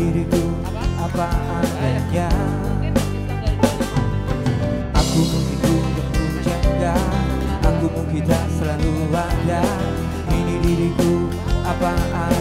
diriku apa adanya. Aku mungkin belum jangka Aku mungkin tak selalu ada. Ini diriku apa adanya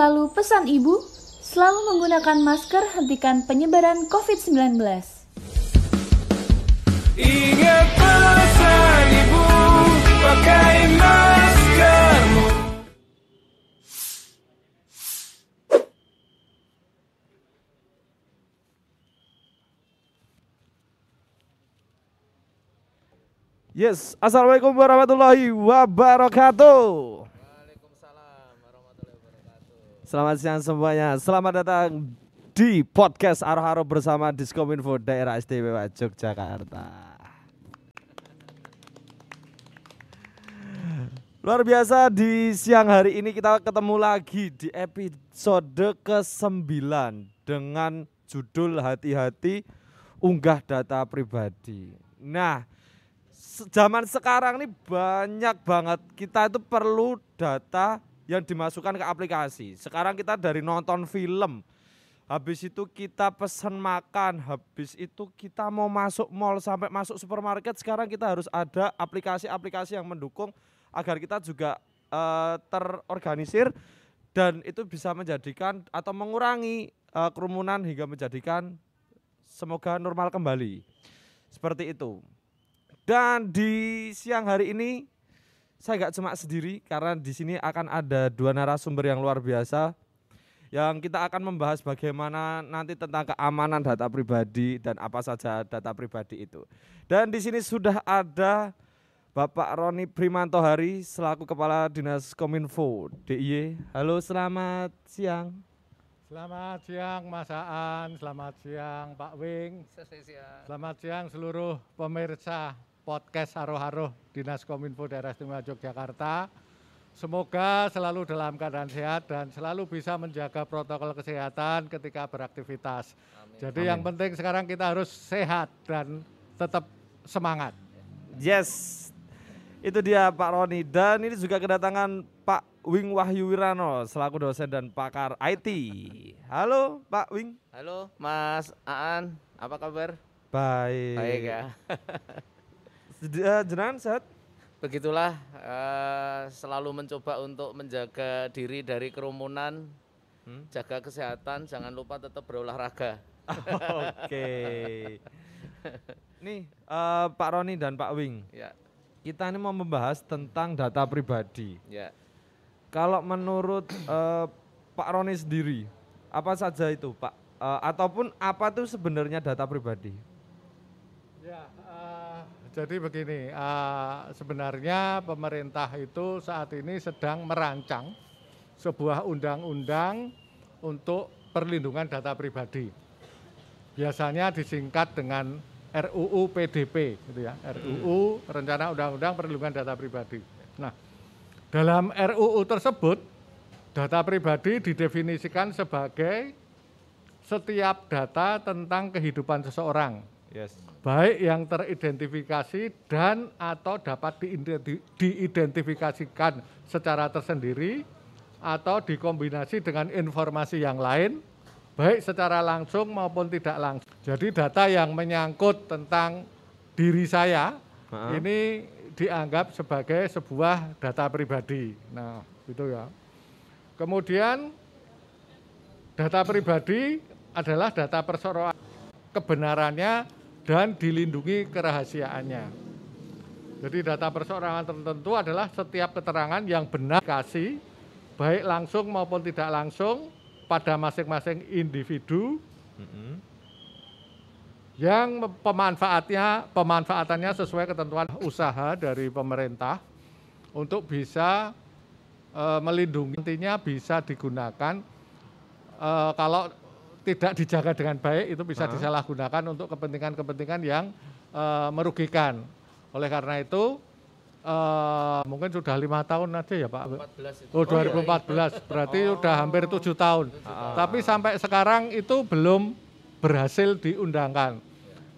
selalu pesan ibu, selalu menggunakan masker hentikan penyebaran COVID-19. Ingat pesan ibu pakai maskermu Yes, assalamualaikum warahmatullahi wabarakatuh. Selamat siang semuanya. Selamat datang di podcast Haro-Haro bersama Diskominfo Daerah Istimewa Yogyakarta. Luar biasa di siang hari ini kita ketemu lagi di episode ke-9 dengan judul hati-hati unggah data pribadi. Nah, zaman sekarang ini banyak banget kita itu perlu data yang dimasukkan ke aplikasi. Sekarang kita dari nonton film, habis itu kita pesan makan, habis itu kita mau masuk mall sampai masuk supermarket, sekarang kita harus ada aplikasi-aplikasi yang mendukung agar kita juga eh, terorganisir dan itu bisa menjadikan atau mengurangi eh, kerumunan hingga menjadikan semoga normal kembali. Seperti itu. Dan di siang hari ini saya nggak cuma sendiri karena di sini akan ada dua narasumber yang luar biasa yang kita akan membahas bagaimana nanti tentang keamanan data pribadi dan apa saja data pribadi itu. Dan di sini sudah ada Bapak Roni Primanto Hari selaku Kepala Dinas Kominfo DIY. Halo, selamat siang. Selamat siang Mas Aan, selamat siang Pak Wing, selamat siang seluruh pemirsa podcast Haro-Haro Dinas Kominfo Daerah Istimewa Yogyakarta. Semoga selalu dalam keadaan sehat dan selalu bisa menjaga protokol kesehatan ketika beraktivitas. Jadi yang penting sekarang kita harus sehat dan tetap semangat. Yes, itu dia Pak Roni. Dan ini juga kedatangan Pak Wing Wahyu Wirano selaku dosen dan pakar IT. Halo Pak Wing. Halo Mas Aan, apa kabar? Baik. Baik ya. Eh, Jenengan sehat? Begitulah eh, selalu mencoba untuk menjaga diri dari kerumunan, Hmm? jaga kesehatan, jangan lupa tetap berolahraga. Oke. Nih eh, Pak Roni dan Pak Wing, Ya, kita ini mau membahas tentang data pribadi. ya. Kalau menurut eh, Pak Roni sendiri, apa saja itu Pak? Eh, ataupun apa tuh sebenarnya data pribadi? Jadi begini, eh, sebenarnya pemerintah itu saat ini sedang merancang sebuah undang-undang untuk perlindungan data pribadi. Biasanya disingkat dengan RUU PDP, gitu ya, RUU Rencana Undang-Undang Perlindungan Data Pribadi. Nah, dalam RUU tersebut data pribadi didefinisikan sebagai setiap data tentang kehidupan seseorang, Yes. baik yang teridentifikasi dan atau dapat diidenti- diidentifikasikan secara tersendiri atau dikombinasi dengan informasi yang lain baik secara langsung maupun tidak langsung. Jadi data yang menyangkut tentang diri saya Ha-ha. ini dianggap sebagai sebuah data pribadi. Nah, gitu ya. Kemudian data pribadi adalah data perseroan kebenarannya dan dilindungi kerahasiaannya. Jadi data perseorangan tertentu adalah setiap keterangan yang benar kasih baik langsung maupun tidak langsung pada masing-masing individu Mm-mm. yang pemanfaatnya pemanfaatannya sesuai ketentuan usaha dari pemerintah untuk bisa eh, melindungi nantinya bisa digunakan eh, kalau tidak dijaga dengan baik itu bisa Ah. disalahgunakan untuk kepentingan-kepentingan yang eh, merugikan. Oleh karena itu eh, mungkin sudah lima tahun aja ya Pak. 14 itu. Oh 2014 berarti udah hampir tujuh tahun. Tapi sampai sekarang itu belum berhasil diundangkan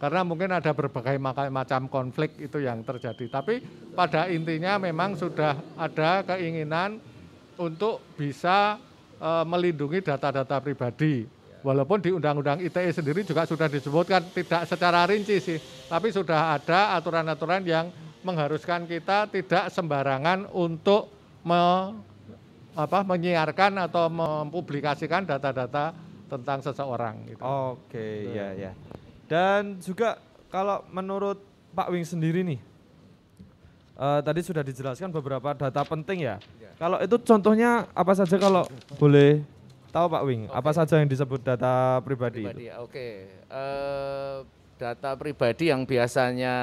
karena mungkin ada berbagai macam konflik itu yang terjadi. Tapi pada intinya memang sudah ada keinginan untuk bisa eh, melindungi data-data pribadi. Walaupun di Undang-Undang ITE sendiri juga sudah disebutkan tidak secara rinci sih, tapi sudah ada aturan-aturan yang mengharuskan kita tidak sembarangan untuk me- apa, menyiarkan atau mempublikasikan data-data tentang seseorang. Gitu. Oke, ya ya. Dan juga kalau menurut Pak Wing sendiri nih, eh, tadi sudah dijelaskan beberapa data penting ya. Kalau itu contohnya apa saja kalau boleh tahu Pak Wing, apa saja yang disebut data pribadi, pribadi itu? ya. Oke. Eh, data pribadi yang biasanya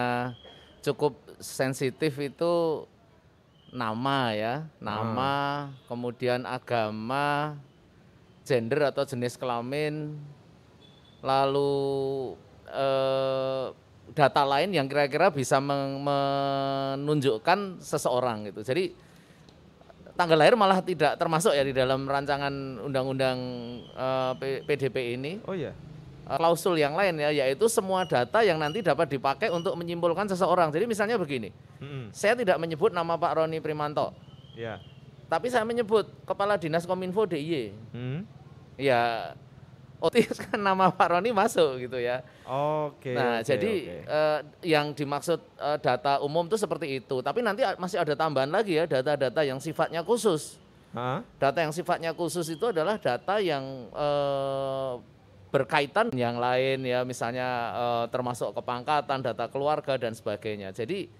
cukup sensitif itu nama ya, nama, kemudian agama, gender atau jenis kelamin, lalu eh, data lain yang kira-kira bisa menunjukkan seseorang gitu. Jadi tanggal lahir malah tidak termasuk ya di dalam rancangan undang-undang eh, P- PDP ini. Oh iya. Eh, klausul yang lain ya yaitu semua data yang nanti dapat dipakai untuk menyimpulkan seseorang. Jadi misalnya begini, Mm-mm. saya tidak menyebut nama Pak Roni Primanto, Ya. tapi saya menyebut Kepala Dinas Kominfo DIY. Hmm. Ya otomatis kan nama Pak Roni masuk gitu ya. Oke. nah, oke, jadi oke. eh, yang dimaksud eh, data umum itu seperti itu. Tapi nanti masih ada tambahan lagi ya data-data yang sifatnya khusus. Hah? Data yang sifatnya khusus itu adalah data yang eh, berkaitan yang lain ya, misalnya eh, termasuk kepangkatan, data keluarga dan sebagainya. Jadi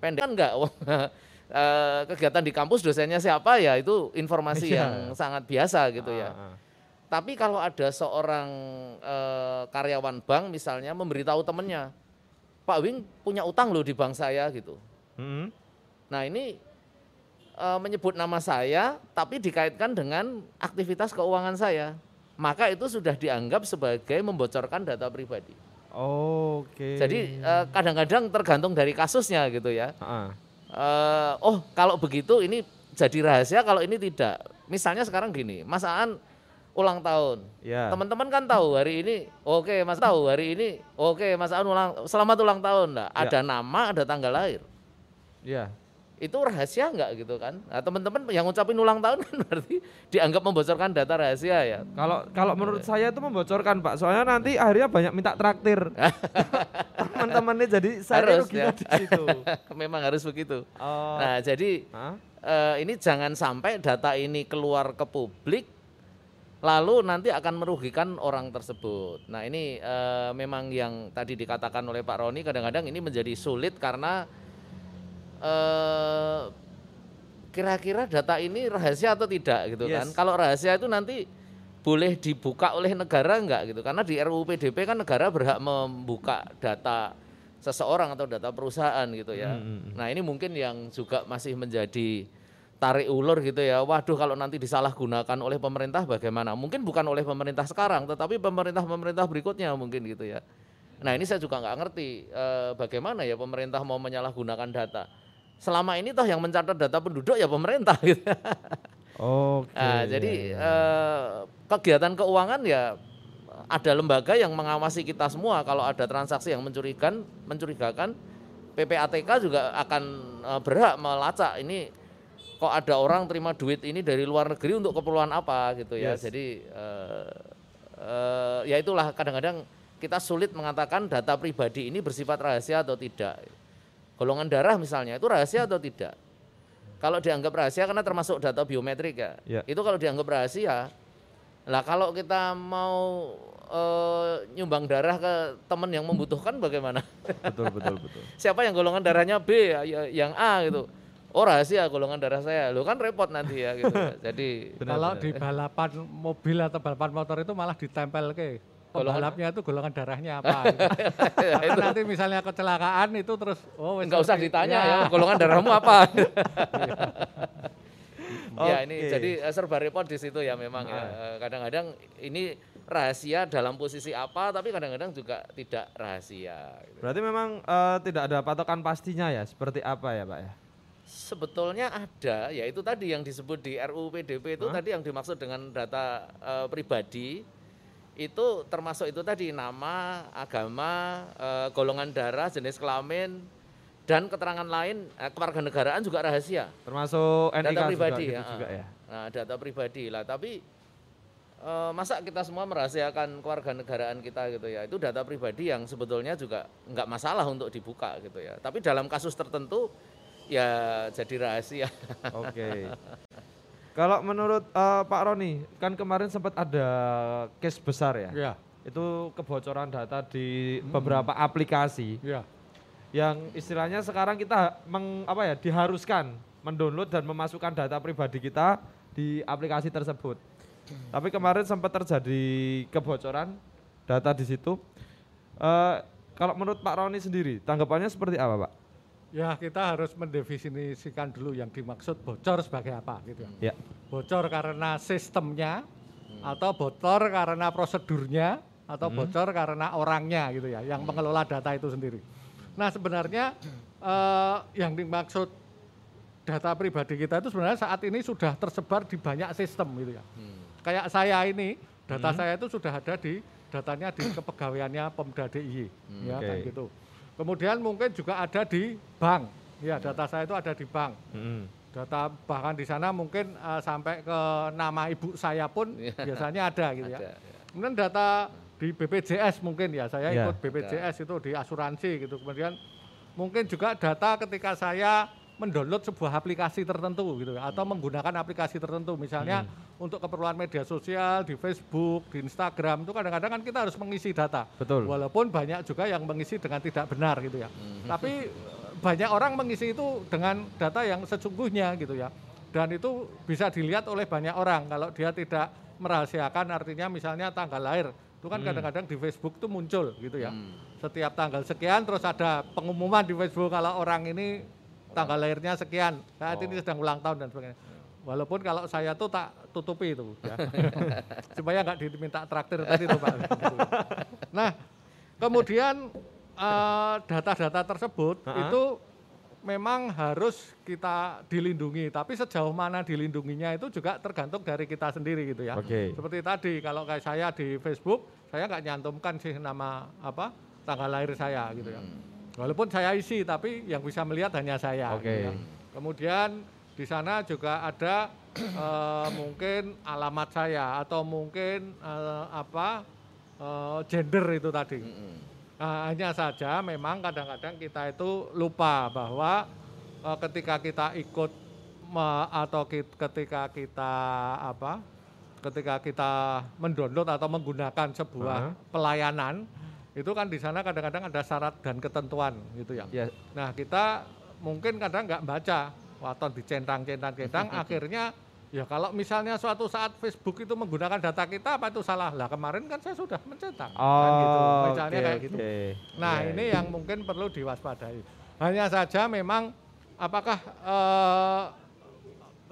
pendek kan enggak kegiatan di kampus dosennya siapa ya itu informasi Iya. yang sangat biasa gitu ya. Ah, ah. Tapi kalau ada seorang eh, karyawan bank misalnya memberitahu temennya, Pak Wing punya utang loh di bank saya gitu. Mm-mm. Nah ini eh, menyebut nama saya, tapi dikaitkan dengan aktivitas keuangan saya, maka itu sudah dianggap sebagai membocorkan data pribadi. Oke. Jadi eh, kadang-kadang tergantung dari kasusnya gitu ya. Heeh. Eh, oh kalau begitu ini jadi rahasia, kalau ini tidak. Misalnya sekarang gini, Mas Aan ulang tahun. Ya. Teman-teman kan tahu hari ini, oke Mas tahu hari ini, oke Mas Aan ulang, selamat ulang tahun. Nah, Ya. ada nama, ada tanggal lahir. Ya. Itu rahasia nggak gitu kan? Nah, teman-teman yang ngucapin ulang tahun kan berarti dianggap membocorkan data rahasia ya. Kalau kalau menurut saya itu membocorkan Pak, soalnya nanti akhirnya banyak minta traktir. Teman-temannya jadi saya Harus, ruginya ya. di situ. Memang harus begitu. Oh. Nah, jadi eh, ini jangan sampai data ini keluar ke publik lalu nanti akan merugikan orang tersebut. Nah, ini eh, memang yang tadi dikatakan oleh Pak Roni kadang-kadang ini menjadi sulit karena eh, kira-kira data ini rahasia atau tidak gitu kan. Yes. Kalau rahasia itu nanti boleh dibuka oleh negara enggak gitu. Karena di RUU PDP kan negara berhak membuka data seseorang atau data perusahaan gitu ya. Hmm, Nah, ini mungkin yang juga masih menjadi tarik ulur gitu ya. Waduh kalau nanti disalahgunakan oleh pemerintah bagaimana? Mungkin bukan oleh pemerintah sekarang, tetapi pemerintah-pemerintah berikutnya mungkin gitu ya. Nah ini saya juga nggak ngerti eh, bagaimana ya pemerintah mau menyalahgunakan data. Selama ini toh yang mencatat data penduduk ya pemerintah gitu. Oke. Nah, ya, jadi eh, kegiatan keuangan ya ada lembaga yang mengawasi kita semua kalau ada transaksi yang mencurigakan, mencurigakan PPATK juga akan eh, berhak melacak ini kok ada orang terima duit ini dari luar negeri untuk keperluan apa gitu ya. Yes. Jadi eh, eh, ya itulah kadang-kadang kita sulit mengatakan data pribadi ini bersifat rahasia atau tidak. Golongan darah misalnya itu rahasia atau tidak? Kalau dianggap rahasia karena termasuk data biometrik ya. Ya. Itu kalau dianggap rahasia. Lah kalau kita mau eh, nyumbang darah ke teman yang membutuhkan bagaimana? betul betul betul. Siapa yang golongan darahnya B, ya- yang A gitu. Oh rahasia golongan darah saya. Lo kan repot nanti ya gitu. Jadi Benar, Kalau benar. di balapan mobil atau balapan motor itu malah ditempel ke pembalapnya itu golongan darahnya apa. gitu. Karena nanti misalnya kecelakaan itu terus oh wes enggak usah ditanya Ya. ya golongan darahmu apa. ya ini Oke. jadi eh, serba repot di situ ya memang ya. Eh, Kadang-kadang ini rahasia dalam posisi apa tapi kadang-kadang juga tidak rahasia. gitu. Berarti memang eh, tidak ada patokan pastinya ya, seperti apa ya Pak ya? Sebetulnya ada, yaitu tadi yang disebut di RUU PDP itu Hah? tadi yang dimaksud dengan data eh, pribadi itu termasuk itu tadi nama, agama, eh, golongan darah, jenis kelamin dan keterangan lain eh, kewarganegaraan juga rahasia. Termasuk NIK data pribadi juga, ya. gitu juga ya. Nah, data pribadi lah, tapi masa kita semua merahasiakan kewarganegaraan kita gitu ya. Itu data pribadi yang sebetulnya juga nggak masalah untuk dibuka gitu ya. Tapi dalam kasus tertentu ya jadi rahasia. Oke. Kalau menurut eh, Pak Roni, kan kemarin sempat ada case besar ya. Ya, Itu kebocoran data di beberapa aplikasi ya. yang istilahnya sekarang kita meng, apa ya diharuskan mendownload dan memasukkan data pribadi kita di aplikasi tersebut. Tapi kemarin sempat terjadi kebocoran data di situ. Eh, kalau menurut Pak Roni sendiri, tanggapannya seperti apa, Pak? Ya kita harus mendefinisikan dulu yang dimaksud bocor sebagai apa gitu ya. Bocor karena sistemnya atau bocor karena prosedurnya atau bocor karena orangnya gitu ya yang mengelola data itu sendiri. Nah sebenarnya eh, yang dimaksud data pribadi kita itu sebenarnya saat ini sudah tersebar di banyak sistem gitu ya. Kayak saya ini data saya itu sudah ada di datanya di kepegawaiannya Pemda DIY ya Oke. kan gitu. Kemudian mungkin juga ada di bank. Ya, data saya itu ada di bank. Mm-mm. Data bahkan di sana mungkin eh, sampai ke nama ibu saya pun Iya. biasanya ada gitu ya. Ada, ya. Kemudian data di BPJS mungkin ya, saya Ya. ikut BPJS itu di asuransi gitu. Kemudian mungkin juga data ketika saya mendownload sebuah aplikasi tertentu gitu ya, atau menggunakan aplikasi tertentu misalnya untuk keperluan media sosial di Facebook, di Instagram itu kadang-kadang kan kita harus mengisi data. Betul. Walaupun banyak juga yang mengisi dengan tidak benar gitu ya. Tapi eh, banyak orang mengisi itu dengan data yang sesungguhnya gitu ya. Dan itu bisa dilihat oleh banyak orang kalau dia tidak merahasiakan artinya misalnya tanggal lahir. Itu kan kadang-kadang di Facebook itu muncul gitu ya. Hmm. Setiap tanggal sekian terus ada pengumuman di Facebook kalau orang ini tanggal lahirnya sekian, saat ini sedang ulang tahun dan sebagainya. Walaupun kalau saya tuh tak tutupi itu, ya. supaya nggak diminta traktir tadi tuh Pak. Nah, kemudian eh, data-data tersebut Ha-ha. itu memang harus kita dilindungi, tapi sejauh mana dilindunginya itu juga tergantung dari kita sendiri gitu ya. Oke. Seperti tadi kalau kayak saya di Facebook, saya nggak nyantumkan sih nama apa tanggal lahir saya gitu ya. Walaupun saya isi, tapi yang bisa melihat hanya saya. Oke. gitu ya. Kemudian di sana juga ada eh, mungkin alamat saya atau mungkin eh, apa eh, gender itu tadi. Nah, hanya saja memang kadang-kadang kita itu lupa bahwa eh, ketika kita ikut me- atau ki- ketika kita apa ketika kita mendownload atau menggunakan sebuah Aha. pelayanan itu kan di sana kadang-kadang ada syarat dan ketentuan gitu ya. Ya. Nah kita mungkin kadang nggak baca atau dicentang-centang-centang akhirnya ya kalau misalnya suatu saat Facebook itu menggunakan data kita apa itu salah lah kemarin kan saya sudah mencetak kan gitu Oh, misalnya oke, kayak gitu. oke. Nah Iya, ini iya. yang mungkin perlu diwaspadai. Hanya saja memang apakah eh,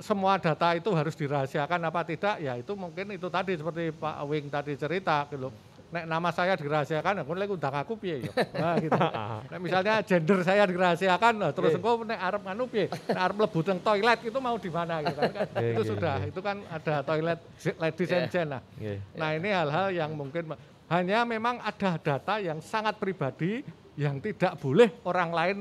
semua data itu harus dirahasiakan apa tidak? Ya itu mungkin itu tadi seperti Pak Wing tadi cerita gitu. Nek nama saya dirahasiakan, aku lagi undang aku piye ya. Nah, gitu. Nek misalnya gender saya dirahasiakan, nah, terus Iya. engko nek arep nganu piye? Nek arep mlebu teng toilet itu mau di mana gitu kan. Iya, itu iya, sudah, itu kan ada toilet ladies and gent. Nah, Oke. Nah ini hal-hal yang mungkin hanya memang ada data yang sangat pribadi yang tidak boleh orang lain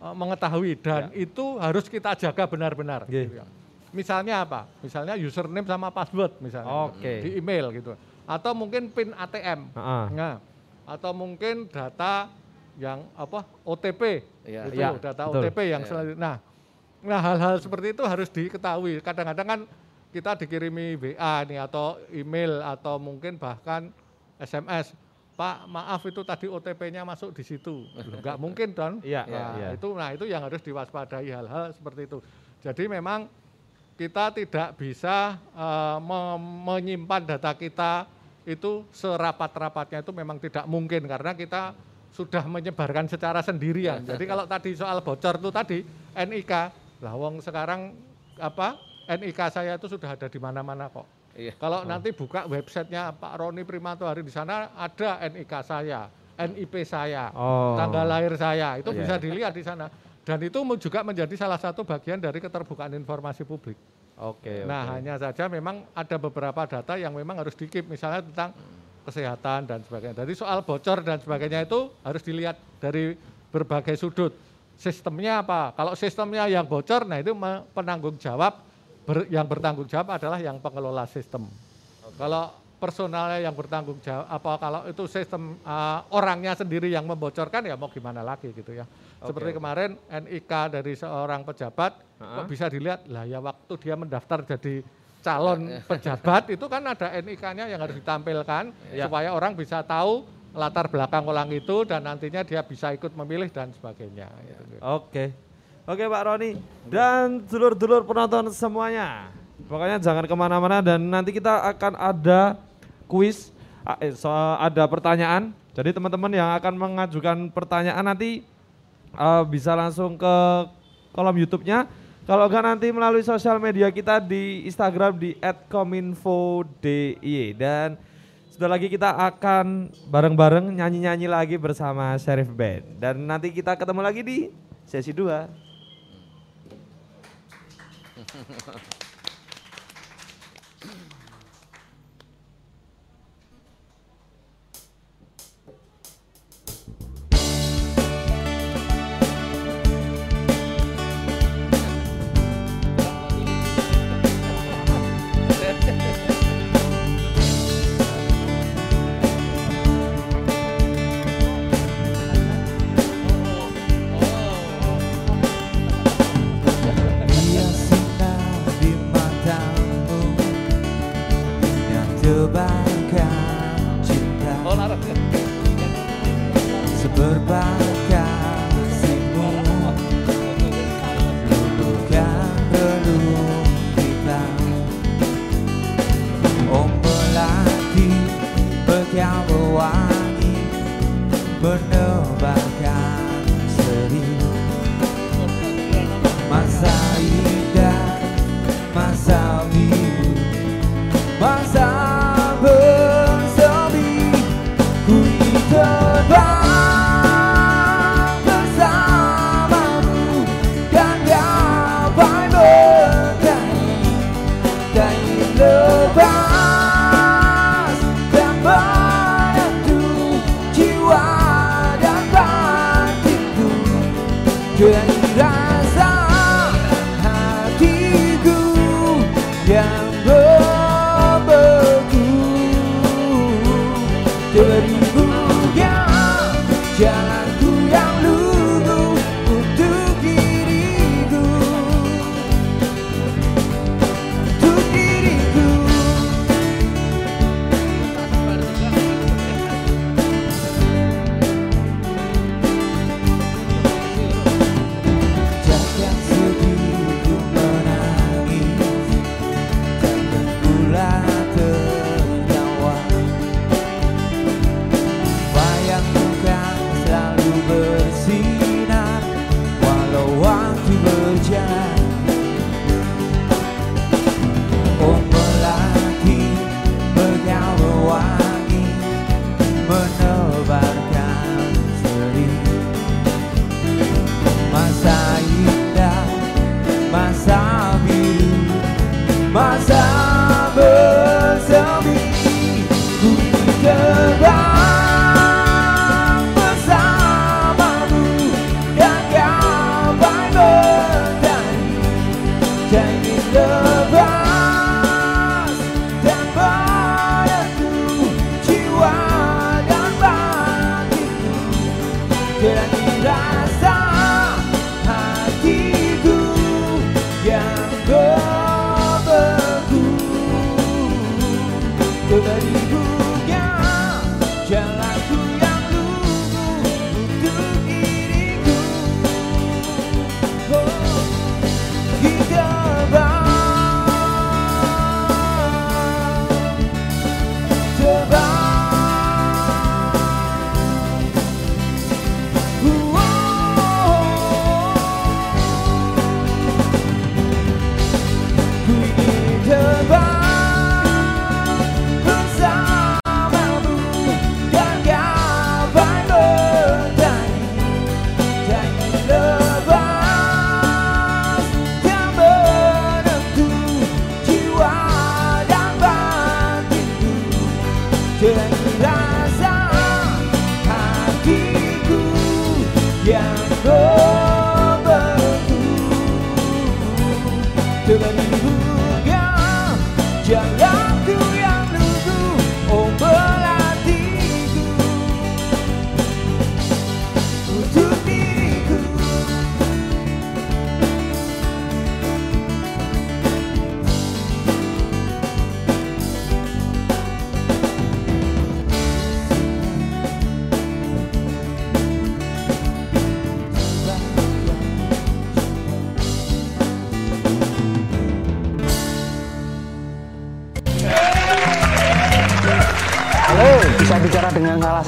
eh, mengetahui dan itu harus kita jaga benar-benar. Gitu ya. Misalnya apa? Misalnya username sama password misalnya Oke. di email gitu. Atau mungkin pin ATM. Ha-ha. Nah, atau mungkin data yang apa OTP Iya. gitu, Iya, data betul. OTP yang Iya. selanjutnya. Nah, nah hal-hal seperti itu harus diketahui. Kadang-kadang kan kita dikirimi WA nih atau email atau mungkin bahkan SMS. Pak, maaf itu tadi OTP-nya masuk di situ. Loh, Nggak mungkin don. Iya, Nah, iya. itu nah itu yang harus diwaspadai hal-hal seperti itu. Jadi memang kita tidak bisa me- menyimpan data kita itu serapat-rapatnya itu memang tidak mungkin karena kita sudah menyebarkan secara sendirian. Jadi kalau tadi soal bocor itu tadi NIK, lah wong sekarang apa NIK saya itu sudah ada di mana-mana kok. Iya. Kalau nanti buka websitenya Pak Roni Primanto hari di sana ada NIK saya, NIP saya, Oh. tanggal lahir saya itu Iya, bisa iya. dilihat di sana. Dan itu juga menjadi salah satu bagian dari keterbukaan informasi publik. Oke. Nah, oke. hanya saja memang ada beberapa data yang memang harus dikip, misalnya tentang kesehatan dan sebagainya. Jadi soal bocor dan sebagainya itu harus dilihat dari berbagai sudut. Sistemnya apa? Kalau sistemnya yang bocor, nah itu penanggung jawab ber- yang bertanggung jawab adalah yang pengelola sistem. Kalau personalnya yang bertanggung jawab, apa kalau itu sistem uh, orangnya sendiri yang membocorkan ya mau gimana lagi gitu ya. Seperti oke. kemarin NIK dari seorang pejabat kok bisa dilihat lah ya waktu dia mendaftar jadi calon pejabat itu kan ada NIK-nya yang harus ditampilkan Ya. supaya orang bisa tahu latar belakang orang itu dan nantinya dia bisa ikut memilih dan sebagainya. gitu. Oke. Oke Pak Roni dan dulur-dulur penonton semuanya. Pokoknya jangan ke mana-mana dan nanti kita akan ada kuis, eh, ada pertanyaan. Jadi teman-teman yang akan mengajukan pertanyaan nanti eh, bisa langsung ke kolom YouTube-nya. Kalau enggak nanti melalui sosial media kita di Instagram di @kominfo.dy dan sudah lagi kita akan bareng-bareng nyanyi-nyanyi lagi bersama Sheriff Band. Dan nanti kita ketemu lagi di sesi 2.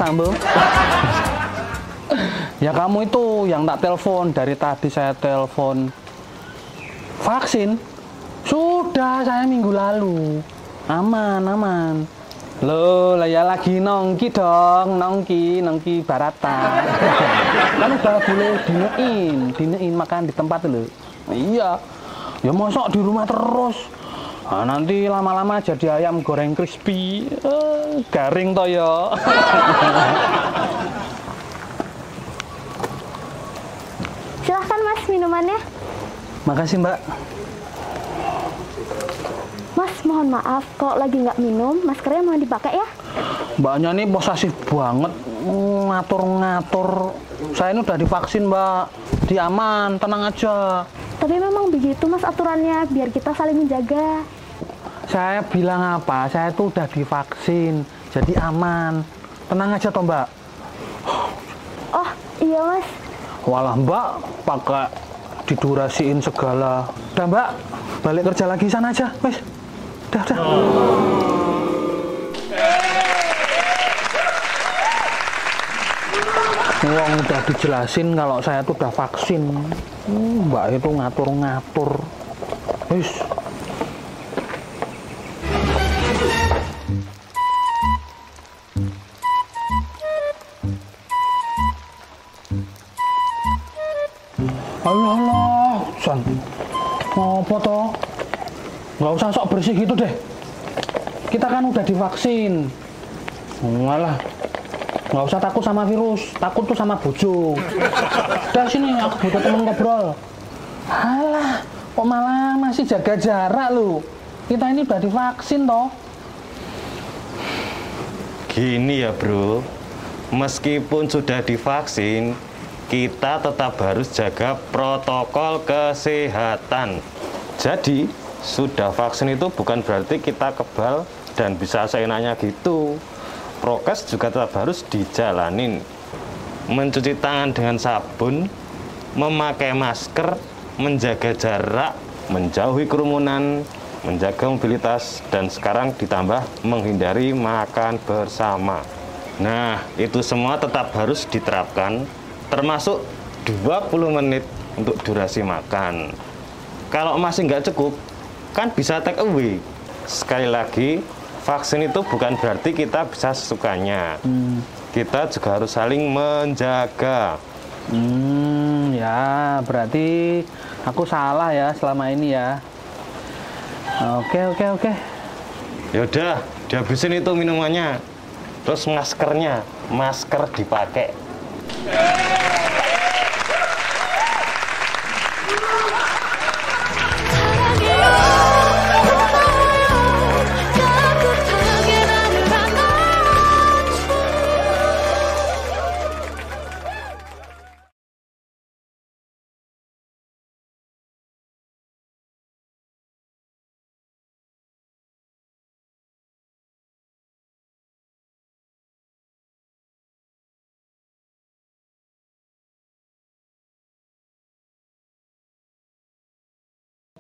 sambo? ya kamu itu yang tak telepon dari tadi saya telepon vaksin. Sudah saya minggu lalu. Aman, aman. Loh, lah ya lagi nongki dong, nongki, nongki barata. kan udah boleh dinein, dinein makan di tempat dulu. Iya. Ya mosok di rumah terus. Nah, nanti lama-lama jadi ayam goreng crispy. Eh, garing toh ya. Silahkan mas minumannya. Makasih mbak. Mas mohon maaf kalau lagi nggak minum maskernya mau dipakai ya. Mbaknya ini posesif banget ngatur-ngatur. Saya ini udah divaksin mbak. Di aman, tenang aja. Tapi memang begitu mas aturannya biar kita saling menjaga. Saya bilang apa? Saya tuh udah divaksin, jadi aman. Tenang aja toh mbak. Oh iya mas. Walah mbak pakai didurasiin segala. Udah mbak, balik kerja lagi sana aja, wes. Udah, udah. Wong udah dijelasin kalau saya tuh udah vaksin. Hmm, mbak itu ngatur-ngatur. Wis. Allah bersih gitu deh. Kita kan udah divaksin. Walah, nggak usah takut sama virus. Takut tuh sama bojo. Udah sini, aku butuh temen ngobrol. Alah, kok malah masih jaga jarak lu? Kita ini udah divaksin toh. Gini ya bro, meskipun sudah divaksin, kita tetap harus jaga protokol kesehatan. Jadi, sudah vaksin itu bukan berarti kita kebal dan bisa seenaknya gitu. Prokes juga tetap harus dijalanin. Mencuci tangan dengan sabun, memakai masker, menjaga jarak, menjauhi kerumunan, menjaga mobilitas, dan sekarang ditambah menghindari makan bersama. Nah, itu semua tetap harus diterapkan, termasuk 20 menit untuk durasi makan. Kalau masih nggak cukup, kan bisa take away. Sekali lagi, vaksin itu bukan berarti kita bisa sesukanya. Kita juga harus saling menjaga. Hmm, ya berarti aku salah ya selama ini ya. Oke, oke, oke. Yaudah, dihabisin itu minumannya. Terus maskernya, masker dipakai.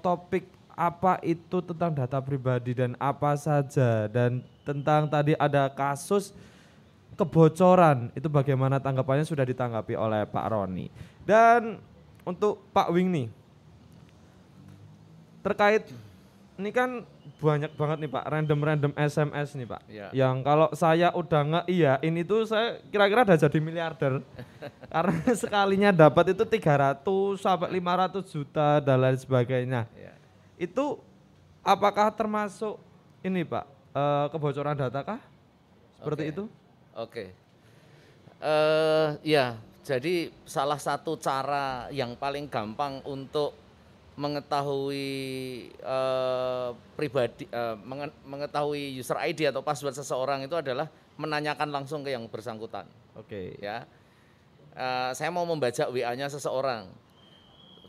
Topik apa itu tentang data pribadi dan apa saja? Dan tentang tadi ada kasus kebocoran itu bagaimana tanggapannya sudah ditanggapi oleh Pak Roni. Dan untuk Pak Wing nih terkait ini kan banyak banget nih Pak random-random SMS nih Pak Ya. yang kalau saya udah nggak iya ini tuh saya kira-kira udah jadi miliarder karena sekalinya dapat itu 300 sampai 500 juta dan lain sebagainya Ya. itu apakah termasuk ini Pak eh, kebocoran data kah? Seperti Oke. itu? Oke. Eh ya, jadi salah satu cara yang paling gampang untuk mengetahui eh, pribadi mengen- mengetahui user ID atau password seseorang itu adalah menanyakan langsung ke yang bersangkutan Oke. ya. Eh, saya mau membaca WA-nya seseorang.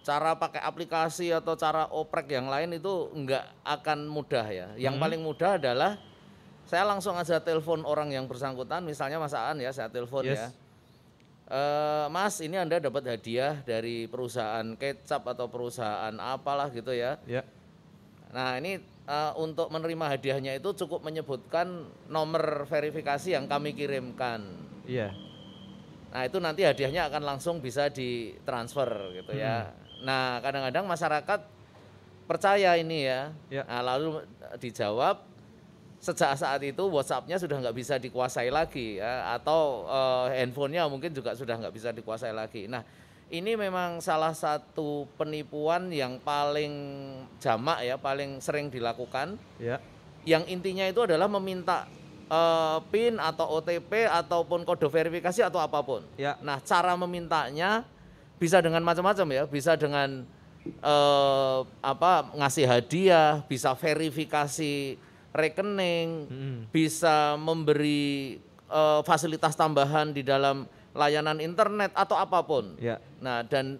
Cara pakai aplikasi atau cara oprek yang lain itu enggak akan mudah ya. Yang paling mudah adalah saya langsung aja telepon orang yang bersangkutan, misalnya Mas Aan ya, saya telepon Yes. ya. Eh, mas, ini Anda dapat hadiah dari perusahaan kecap atau perusahaan apalah gitu ya. Ya. Nah ini eh, untuk menerima hadiahnya itu cukup menyebutkan nomor verifikasi yang kami kirimkan. Iya. Nah itu nanti hadiahnya akan langsung bisa ditransfer gitu ya. Nah kadang-kadang masyarakat percaya ini ya. Ya. Nah, lalu dijawab sejak saat itu WhatsApp-nya sudah nggak bisa dikuasai lagi ya, atau eh, handphonenya mungkin juga sudah nggak bisa dikuasai lagi. Nah ini memang salah satu penipuan yang paling jamak ya, paling sering dilakukan Ya. yang intinya itu adalah meminta eh, PIN atau OTP ataupun kode verifikasi atau apa pun. Ya. Nah, cara memintanya bisa dengan macam-macam ya, bisa dengan eh, apa ngasih hadiah, bisa verifikasi rekening, Mm-mm. bisa memberi eh, fasilitas tambahan di dalam layanan internet atau apa pun. Ya. Nah, dan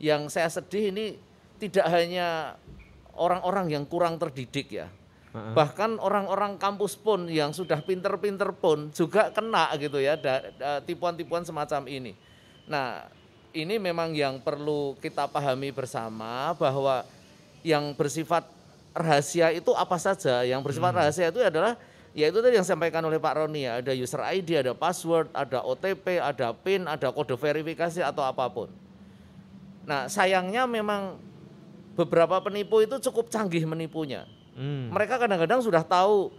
yang saya sedih ini tidak hanya orang-orang yang kurang terdidik ya. Bahkan orang-orang kampus pun yang sudah pinter-pinter pun juga kena gitu ya tipuan-tipuan semacam ini. Nah, ini memang yang perlu kita pahami bersama bahwa yang bersifat rahasia itu apa saja? Yang bersifat rahasia itu adalah ya itu tadi yang disampaikan oleh Pak Roni ya, ada user ID, ada password, ada OTP, ada PIN, ada kode verifikasi atau apa pun. Nah, sayangnya memang beberapa penipu itu cukup canggih menipunya. Hmm. Mereka kadang-kadang sudah tahu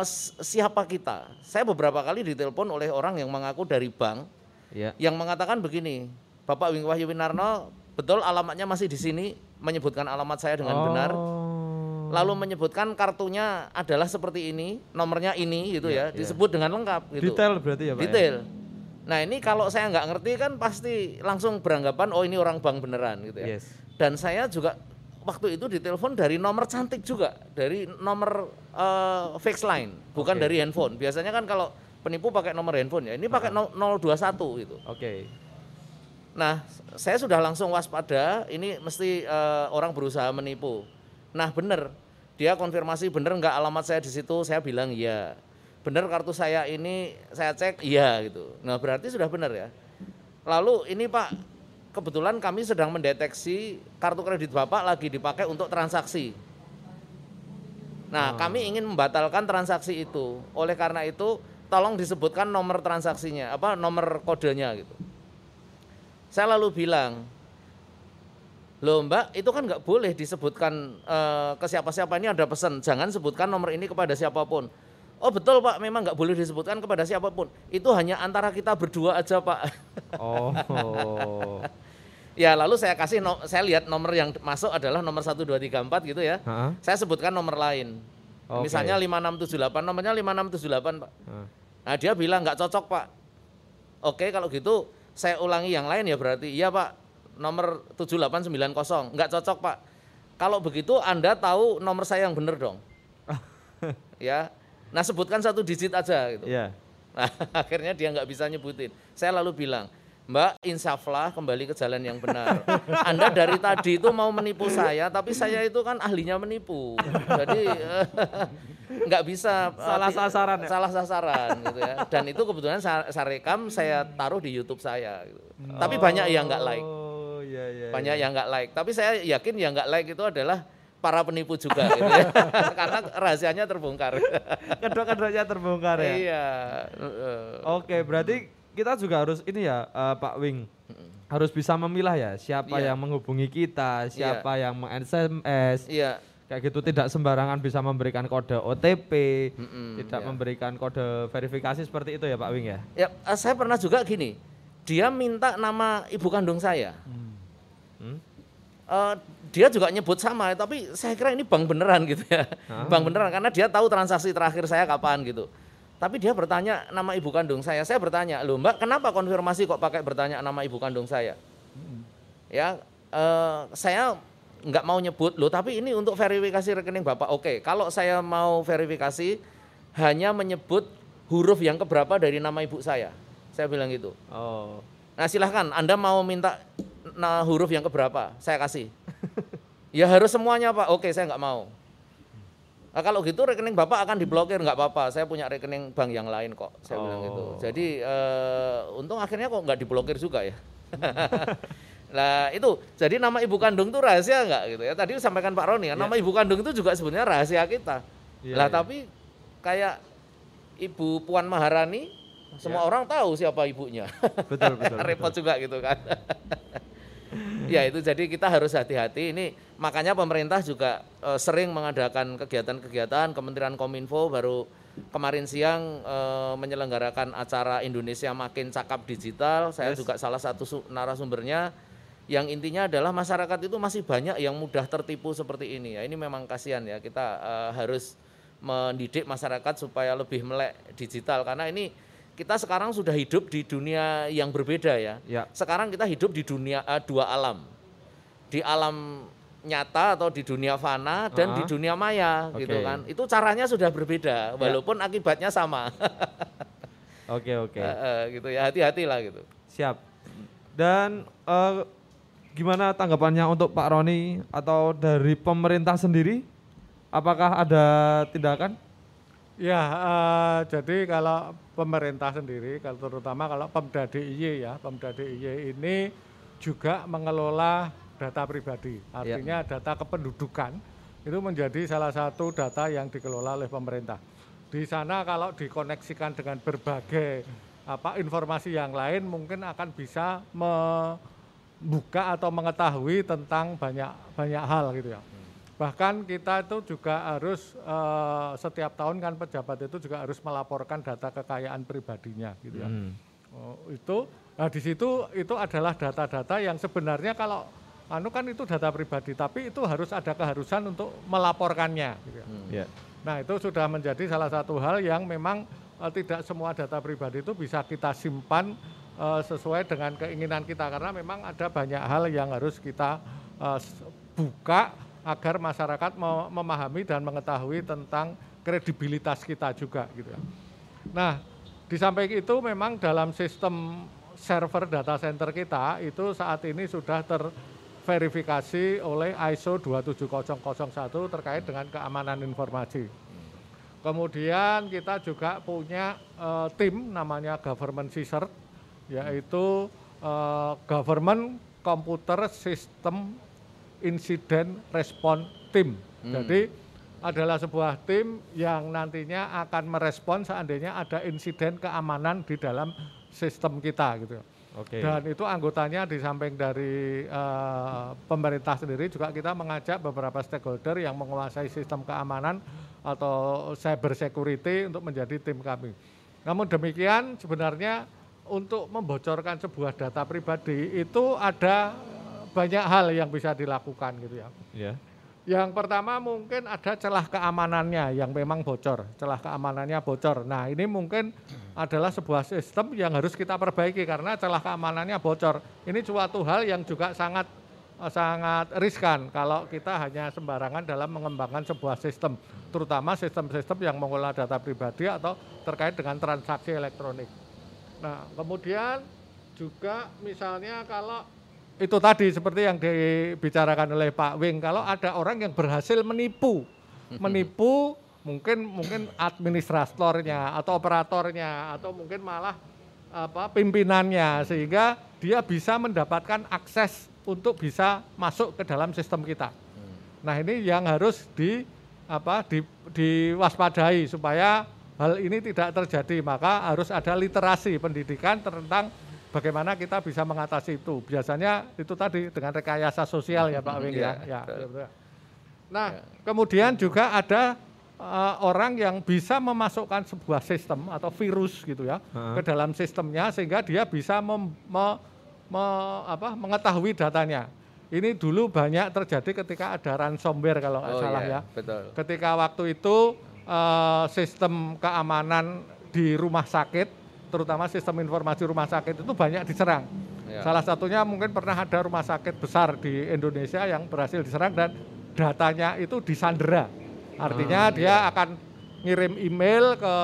s- siapa kita. Saya beberapa kali ditelepon oleh orang yang mengaku dari bank Ya. yang mengatakan begini, Bapak Wing Wahyu Winarno, betul alamatnya masih di sini, menyebutkan alamat saya dengan benar. Lalu menyebutkan kartunya adalah seperti ini, nomornya ini gitu ya, disebut dengan lengkap gitu. Detail berarti ya Pak? ya? Detail. Nah ini kalau saya nggak ngerti kan pasti langsung beranggapan oh ini orang bank beneran gitu ya. Yes. Dan saya juga waktu itu ditelepon dari nomor cantik juga, dari nomor eh, fix line, bukan Oke. dari handphone. Biasanya kan kalau penipu pakai nomor handphone ya, ini pakai no- 021 gitu. Oke. Nah, saya sudah langsung waspada, ini mesti eh, orang berusaha menipu. Nah, benar. Dia konfirmasi benar nggak alamat saya di situ, saya bilang iya. Benar kartu saya ini saya cek iya gitu. Nah, berarti sudah benar ya. Lalu ini Pak, kebetulan kami sedang mendeteksi kartu kredit Bapak lagi dipakai untuk transaksi. Nah, kami ingin membatalkan transaksi itu. Oleh karena itu, tolong disebutkan nomor transaksinya, apa nomor kodenya gitu. Saya lalu bilang, loh mbak itu kan nggak boleh disebutkan eh, ke siapa-siapa ini ada pesan, jangan sebutkan nomor ini kepada siapa pun. Oh betul pak, memang nggak boleh disebutkan kepada siapa pun. Itu hanya antara kita berdua aja pak. Oh. ya lalu saya kasih, no- saya lihat nomor yang masuk adalah nomor 1, 2, 3, 4 gitu ya. Heeh. Saya sebutkan nomor lain. Oke. Misalnya 5678, nomornya 5678 pak. Heeh. Nah dia bilang nggak cocok pak. Oke kalau gitu saya ulangi yang lain ya berarti iya pak nomor 7890 nggak cocok pak. Kalau begitu anda tahu nomor saya yang benar dong. ya. Nah sebutkan satu digit aja gitu. Iya. Nah, akhirnya dia nggak bisa nyebutin. Saya lalu bilang, Mbak, insaflah kembali ke jalan yang benar. Anda dari tadi itu mau menipu saya, tapi saya itu kan ahlinya menipu. Jadi nggak bisa Salah sasaran ya? Salah sasaran gitu ya. Dan itu kebetulan saya, saya rekam, saya taruh di YouTube saya. Gitu. Tapi banyak yang nggak like, Oh, iya iya. banyak iya. yang nggak like. Tapi saya yakin yang nggak like itu adalah para penipu juga, gitu ya. karena rahasianya terbongkar. Kedok-kedoknya terbongkar ya. Iya. Oke, berarti kita juga harus ini ya, eh, Pak Wing. Harus bisa memilah ya siapa Iya. yang menghubungi kita, siapa yang meng-SMS. Iya. Kayak gitu tidak sembarangan bisa memberikan kode OTP, Mm-mm, tidak iya. memberikan kode verifikasi seperti itu ya Pak Wing ya. Ya, eh, saya pernah juga gini. Dia minta nama ibu kandung saya. Hmm. Eh, dia juga nyebut sama, tapi saya kira ini bank beneran gitu ya. Ah. Bank beneran karena dia tahu transaksi terakhir saya kapan gitu. Tapi dia bertanya nama ibu kandung saya. Saya bertanya, loh Mbak, kenapa konfirmasi kok pakai bertanya nama ibu kandung saya? Ya, eh, saya nggak mau nyebut loh, tapi ini untuk verifikasi rekening bapak. Oke, kalau saya mau verifikasi hanya menyebut huruf yang keberapa dari nama ibu saya. Saya bilang gitu. Oh. Nah silahkan, Anda mau minta nah, huruf yang keberapa? Saya kasih. ya harus semuanya Pak. Oke, saya nggak mau. Nah, kalau gitu rekening Bapak akan diblokir, nggak apa-apa. Saya punya rekening bank yang lain kok. Saya bilang Oh. gitu. Jadi eh, untung akhirnya kok nggak diblokir juga ya. Nah itu, jadi nama ibu kandung itu rahasia nggak gitu ya? Tadi sampaikan Pak Roni, ya, nama ibu kandung itu juga sebenarnya rahasia kita. Iya, lah iya. tapi kayak Ibu Puan Maharani, semua orang tahu siapa ibunya. Betul betul. repot juga gitu kan. Ya itu jadi kita harus hati-hati. Ini makanya pemerintah juga eh, sering mengadakan kegiatan-kegiatan. Kementerian Kominfo baru kemarin siang eh, menyelenggarakan acara Indonesia Makin Cakap Digital. Saya Yes. juga salah satu su- narasumbernya. Yang intinya adalah masyarakat itu masih banyak yang mudah tertipu seperti ini. Ya ini memang kasihan ya. Kita eh, harus mendidik masyarakat supaya lebih melek digital. Karena ini kita sekarang sudah hidup di dunia yang berbeda ya. Ya. Sekarang kita hidup di dunia eh, dua alam. Di alam nyata atau di dunia fana dan Ah. di dunia maya Oke. gitu kan. Itu caranya sudah berbeda walaupun akibatnya sama. Oke oke. Eh, eh, gitu ya, hati-hatilah gitu. Siap. Dan eh, gimana tanggapannya untuk Pak Roni atau dari pemerintah sendiri? Apakah ada tindakan? Ya, eh, jadi kalau pemerintah sendiri, kalau terutama kalau Pemda DIY ya, Pemda DIY ini juga mengelola data pribadi. Artinya data kependudukan itu menjadi salah satu data yang dikelola oleh pemerintah. Di sana kalau dikoneksikan dengan berbagai apa informasi yang lain mungkin akan bisa membuka atau mengetahui tentang banyak banyak hal gitu ya. Bahkan kita itu juga harus eh, setiap tahun kan pejabat itu juga harus melaporkan data kekayaan pribadinya gitu ya. Hmm. Oh, itu nah di situ itu adalah data-data yang sebenarnya kalau anu kan itu data pribadi, tapi itu harus ada keharusan untuk melaporkannya. gitu ya. Ya. Nah itu sudah menjadi salah satu hal yang memang eh, tidak semua data pribadi itu bisa kita simpan eh, sesuai dengan keinginan kita karena memang ada banyak hal yang harus kita s- buka agar masyarakat me- memahami dan mengetahui tentang kredibilitas kita juga gitu ya. Nah di samping itu memang dalam sistem server data center kita itu saat ini sudah terverifikasi oleh ISO 27001 terkait dengan keamanan informasi. Kemudian kita juga punya eh, tim namanya Government CSIRT, yaitu eh, Government Computer System Incident Response Team. Jadi adalah sebuah tim yang nantinya akan merespon seandainya ada insiden keamanan di dalam sistem kita gitu. Oke. Dan itu anggotanya di samping dari eh, pemerintah sendiri juga kita mengajak beberapa stakeholder yang menguasai sistem keamanan atau cyber security untuk menjadi tim kami. Namun demikian sebenarnya untuk membocorkan sebuah data pribadi itu ada banyak hal yang bisa dilakukan gitu ya. Ya. Yang pertama mungkin ada celah keamanannya yang memang bocor, celah keamanannya bocor. Nah ini mungkin adalah sebuah sistem yang harus kita perbaiki karena celah keamanannya bocor. Ini suatu hal yang juga sangat eh, sangat riskan kalau kita hanya sembarangan dalam mengembangkan sebuah sistem, terutama sistem-sistem yang mengolah data pribadi atau terkait dengan transaksi elektronik. Nah kemudian juga misalnya kalau itu tadi seperti yang dibicarakan oleh Pak Wing kalau ada orang yang berhasil menipu menipu mungkin mungkin administratornya atau operatornya atau mungkin malah apa pimpinannya sehingga dia bisa mendapatkan akses untuk bisa masuk ke dalam sistem kita. Nah, ini yang harus di apa di, diwaspadai supaya hal ini tidak terjadi, maka harus ada literasi pendidikan tentang bagaimana kita bisa mengatasi itu. Biasanya itu tadi dengan rekayasa sosial ya Pak Wing ya. Iya, ya. Nah, kemudian juga ada eh, orang yang bisa memasukkan sebuah sistem atau virus gitu ya ke dalam sistemnya sehingga dia bisa mem- me- me- apa, mengetahui datanya. Ini dulu banyak terjadi ketika ada ransomware kalau nggak Oh salah iya, ya. betul. Ketika waktu itu eh, sistem keamanan di rumah sakit, terutama sistem informasi rumah sakit itu banyak diserang. Ya. Salah satunya mungkin pernah ada rumah sakit besar di Indonesia yang berhasil diserang dan datanya itu disandera. Artinya Ah, dia akan ngirim email ke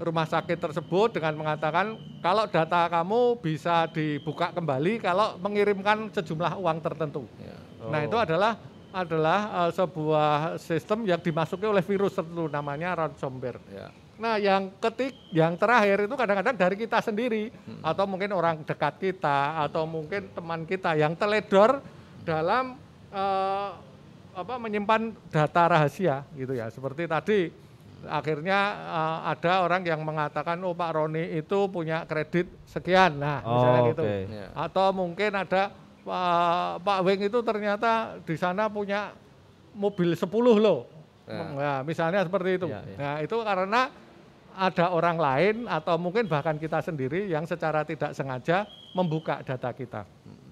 rumah sakit tersebut dengan mengatakan kalau data kamu bisa dibuka kembali kalau mengirimkan sejumlah uang tertentu. Ya. Nah itu adalah adalah eh, sebuah sistem yang dimasuki oleh virus tertentu namanya ransomware. Ya. Nah yang ketik, yang terakhir itu kadang-kadang dari kita sendiri atau mungkin orang dekat kita atau mungkin teman kita yang teledor dalam eh, apa menyimpan data rahasia gitu ya. Seperti tadi akhirnya eh, ada orang yang mengatakan oh Pak Roni itu punya kredit sekian. Nah, misalnya Oh, gitu. Ya. Atau mungkin ada Pak Pak Weng itu ternyata di sana punya mobil 10 loh. Ya. Nah, misalnya seperti itu. Ya, ya. Nah, itu karena ada orang lain atau mungkin bahkan kita sendiri yang secara tidak sengaja membuka data kita.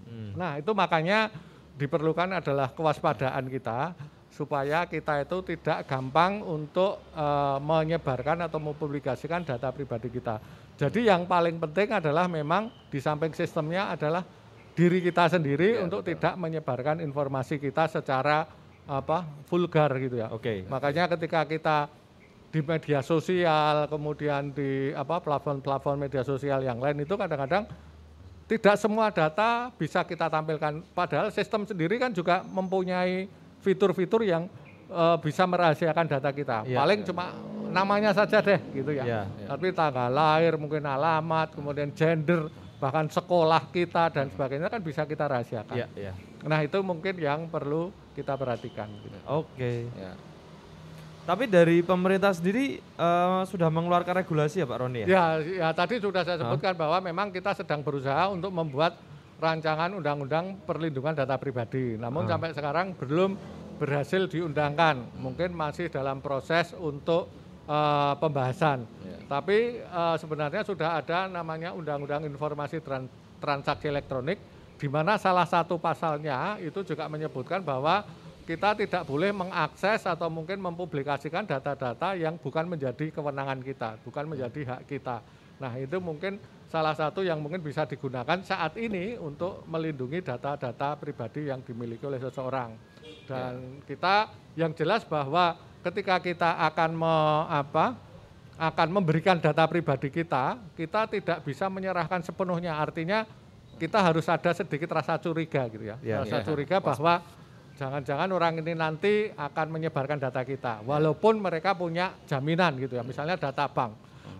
Hmm. Nah, itu makanya diperlukan adalah kewaspadaan kita supaya kita itu tidak gampang untuk eh, menyebarkan atau mempublikasikan data pribadi kita. Jadi yang paling penting adalah memang di samping sistemnya adalah diri kita sendiri Ya, untuk betul. tidak menyebarkan informasi kita secara apa vulgar gitu ya. Oke. Makanya ketika kita di media sosial, kemudian di apa platform-platform media sosial yang lain itu kadang-kadang tidak semua data bisa kita tampilkan. Padahal sistem sendiri kan juga mempunyai fitur-fitur yang eh, bisa merahasiakan data kita. Iya. Paling cuma namanya saja deh gitu ya. Iya. Tapi tanggal lahir, mungkin alamat, kemudian gender, bahkan sekolah kita dan sebagainya kan bisa kita rahasiakan. Iya, iya. Nah itu mungkin yang perlu kita perhatikan. gitu. Oke. Ya. Tapi dari pemerintah sendiri eh, sudah mengeluarkan regulasi ya Pak Roni ya? Ya, ya tadi sudah saya sebutkan bahwa memang kita sedang berusaha untuk membuat rancangan undang-undang perlindungan data pribadi. Namun sampai sekarang belum berhasil diundangkan. Mungkin masih dalam proses untuk eh, pembahasan. Ya. Tapi eh, sebenarnya sudah ada namanya Undang-Undang Informasi Tran- Transaksi Elektronik di mana salah satu pasalnya itu juga menyebutkan bahwa kita tidak boleh mengakses atau mungkin mempublikasikan data-data yang bukan menjadi kewenangan kita, bukan menjadi hak kita. Nah, itu mungkin salah satu yang mungkin bisa digunakan saat ini untuk melindungi data-data pribadi yang dimiliki oleh seseorang. Dan kita yang jelas bahwa ketika kita akan me, apa, akan memberikan data pribadi kita, kita tidak bisa menyerahkan sepenuhnya. Artinya kita harus ada sedikit rasa curiga gitu ya. Ya. rasa Ya. curiga bahwa jangan-jangan orang ini nanti akan menyebarkan data kita. Walaupun mereka punya jaminan gitu ya, misalnya data bank.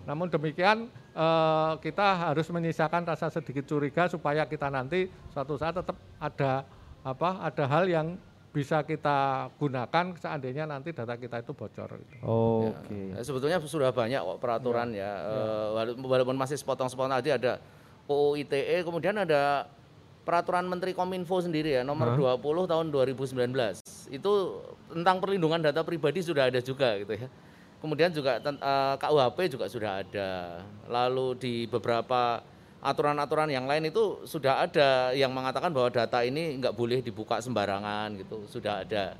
Namun demikian eh, kita harus menyisakan rasa sedikit curiga supaya kita nanti suatu saat tetap ada apa ada hal yang bisa kita gunakan seandainya nanti data kita itu bocor. Gitu. Oke. Ya, sebetulnya sudah banyak kok peraturan ya. Eh, wala- walaupun masih sepotong-sepotong tadi ada UU ITE, kemudian ada peraturan Menteri Kominfo sendiri ya nomor 20 tahun 2019. Itu tentang perlindungan data pribadi sudah ada juga gitu ya. Kemudian juga eh, KUHP juga sudah ada. Lalu di beberapa aturan-aturan yang lain itu sudah ada yang mengatakan bahwa data ini nggak boleh dibuka sembarangan gitu, sudah ada.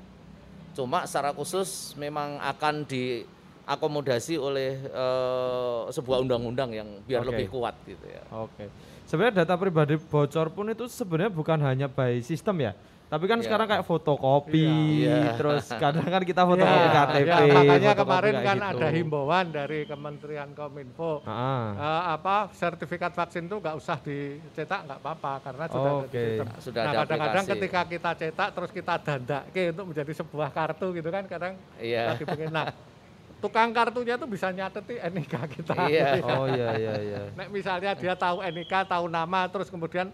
Cuma secara khusus memang akan diakomodasi oleh eh, sebuah undang-undang yang biar Oke. lebih kuat gitu ya. Oke. Sebenarnya data pribadi bocor pun itu sebenarnya bukan hanya by sistem ya. Tapi kan Iya. sekarang kayak fotokopi, Iya. terus kadang kan kita fotokopi Ya, KTP. ya, makanya fotokopi kemarin kan gitu. ada himbauan dari Kementerian Kominfo Ah. Eh, apa sertifikat vaksin itu nggak usah dicetak nggak apa-apa karena sudah ada di Oke. sistem. Sudah nah ada kadang-kadang ketika kita cetak terus kita dandake untuk menjadi sebuah kartu gitu kan kadang Iya. lagi pengen nah tukang kartunya tuh bisa nyateti NIK kita. Iya. Oh iya iya iya. Nek misalnya dia tahu NIK, tahu nama, terus kemudian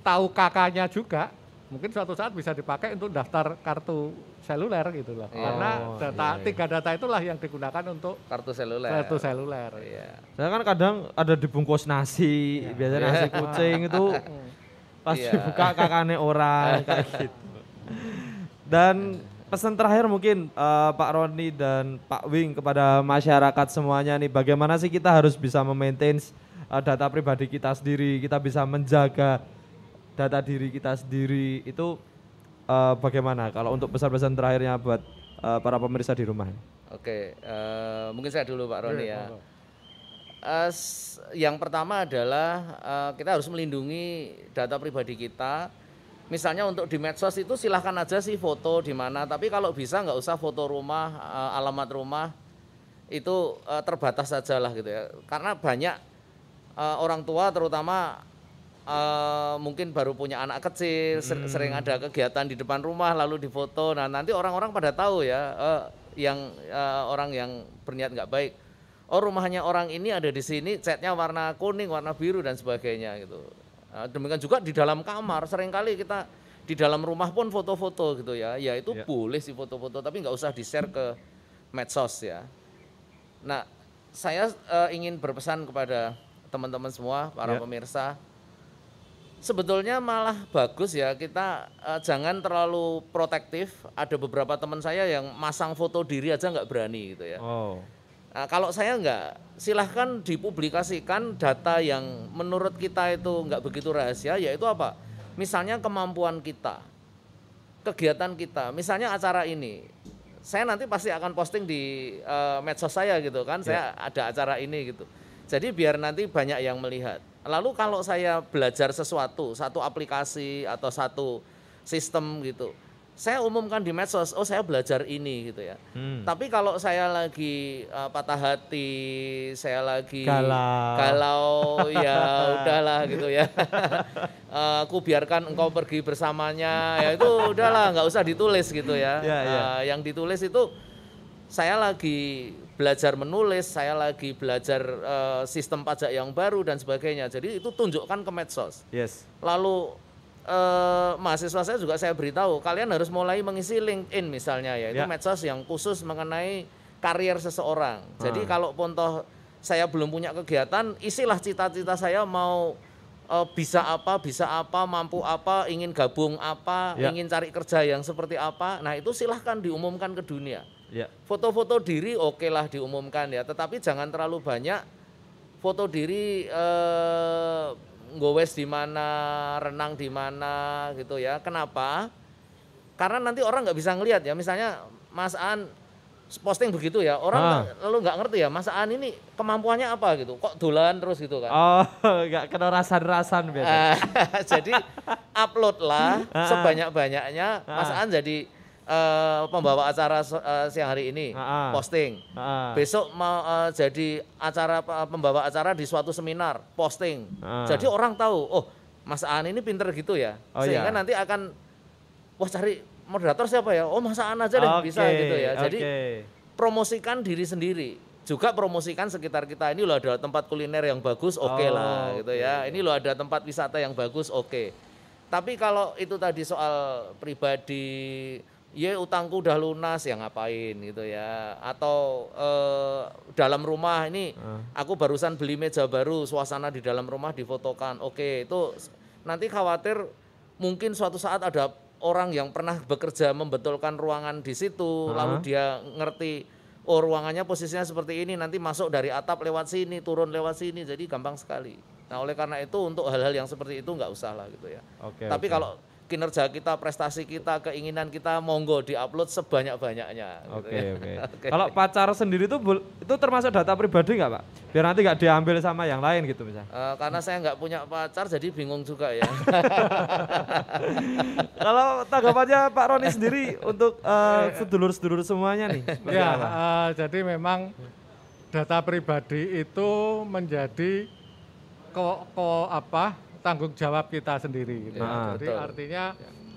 tahu kakaknya juga, mungkin suatu saat bisa dipakai untuk daftar kartu seluler gitu loh. Iya. Karena Oh, data iya, iya. tiga data itulah yang digugakan untuk Kartu seluler. kartu seluler. Iya. Saya kan kadang ada dibungkus nasi, biasanya nasi kucing itu pas Iya. dibuka kakaknya orang kayak gitu. Dan pesan terakhir mungkin eh, Pak Roni dan Pak Wing kepada masyarakat semuanya nih, bagaimana sih kita harus bisa memaintain eh, data pribadi kita sendiri, kita bisa menjaga data diri kita sendiri itu eh, bagaimana? Kalau untuk pesan-pesan terakhirnya buat eh, para pemirsa di rumah. Oke, eh, mungkin saya dulu Pak Roni ya. s- yang pertama adalah eh, kita harus melindungi data pribadi kita. Misalnya untuk di medsos itu silahkan aja sih foto di mana, tapi kalau bisa nggak usah foto rumah, eh, alamat rumah itu eh, terbatas saja lah gitu ya. Karena banyak eh, orang tua terutama mungkin baru punya anak kecil, ser- sering ada kegiatan di depan rumah lalu difoto. Nah nanti orang-orang pada tahu ya yang orang yang berniat nggak baik. Oh rumahnya orang ini ada di sini, catnya warna kuning, warna biru dan sebagainya gitu. Nah, demikian juga di dalam kamar, sering kali kita di dalam rumah pun foto-foto gitu ya. Ya itu Ya. boleh sih foto-foto, tapi nggak usah di-share ke medsos ya. Nah, saya eh, ingin berpesan kepada teman-teman semua, para Ya. pemirsa, sebetulnya malah bagus ya kita eh, jangan terlalu protektif. Ada beberapa teman saya yang masang foto diri aja nggak berani gitu ya. Oh. Nah, kalau saya nggak, silahkan dipublikasikan data yang menurut kita itu nggak begitu rahasia, yaitu apa? Misalnya kemampuan kita, kegiatan kita, misalnya acara ini. Saya nanti pasti akan posting di eh, medsos saya gitu kan, saya ada acara ini gitu. Jadi biar nanti banyak yang melihat. Lalu kalau saya belajar sesuatu, satu aplikasi atau satu sistem gitu, saya umumkan di medsos, oh saya belajar ini gitu ya. Hmm. Tapi kalau saya lagi uh, patah hati, saya lagi Galau. galau, ya udahlah gitu ya. Aku biarkan engkau pergi bersamanya, ya itu udahlah, nggak usah ditulis gitu ya. Ya, ya. Eh, yang ditulis itu saya lagi belajar menulis, saya lagi belajar eh, sistem pajak yang baru dan sebagainya. Jadi itu tunjukkan ke medsos. Yes. Lalu eh, mahasiswa saya juga saya beritahu kalian harus mulai mengisi LinkedIn misalnya ya itu Ya. medsos yang khusus mengenai karier seseorang. Jadi Ah. kalau pun toh saya belum punya kegiatan, isilah cita-cita saya mau eh, bisa apa, bisa apa, mampu apa, ingin gabung apa, Ya. ingin cari kerja yang seperti apa. Nah itu silahkan diumumkan ke dunia. Ya. Foto-foto diri oke lah diumumkan ya, tetapi jangan terlalu banyak foto diri eh, ngowes di mana, renang di mana gitu ya. Kenapa? Karena nanti orang nggak bisa ngelihat ya. Misalnya Mas An posting begitu ya, orang Ah. nggak- lalu nggak ngerti ya Mas An ini kemampuannya apa gitu. Kok dolan terus gitu kan. Oh, nggak kena rasan-rasan biasa. Ah, jadi upload lah Ah. sebanyak-banyaknya Mas Ah. An jadi eh, pembawa acara eh, siang hari ini posting. Besok mau eh, jadi acara eh, pembawa acara di suatu seminar posting. Jadi orang tahu, oh Mas An ini pinter gitu ya. Oh, Sehingga iya. nanti akan wah cari moderator siapa ya? Oh Mas An aja deh bisa Oke, gitu ya. Jadi oke. promosikan diri sendiri juga promosikan sekitar kita ini loh ada tempat kuliner yang bagus oke Oh, lah gitu ya ini loh ada tempat wisata yang bagus oke tapi kalau itu tadi soal pribadi ya utangku udah lunas ya ngapain? Gitu ya. Atau eh, dalam rumah ini aku barusan beli meja baru suasana di dalam rumah difotokan. Oke itu nanti khawatir mungkin suatu saat ada orang yang pernah bekerja membetulkan ruangan di situ lalu Ah. dia ngerti oh ruangannya posisinya seperti ini nanti masuk dari atap lewat sini turun lewat sini. Jadi gampang sekali. Nah oleh karena itu untuk hal-hal yang seperti itu nggak usah lah gitu ya. Oke, tapi oke. kalau kinerja kita prestasi kita keinginan kita monggo diupload sebanyak banyaknya Oke oke. Kalau pacar sendiri itu itu termasuk data pribadi nggak pak? Biar nanti nggak diambil sama yang lain gitu misalnya. Eh, karena saya nggak punya pacar jadi bingung juga ya Kalau tanggapannya Pak Roni sendiri untuk eh, sedulur-sedulur semuanya nih. Ya, apa? eh, jadi memang data pribadi itu menjadi ko, ko- apa tanggung jawab kita sendiri. gitu. Ya, jadi betul. artinya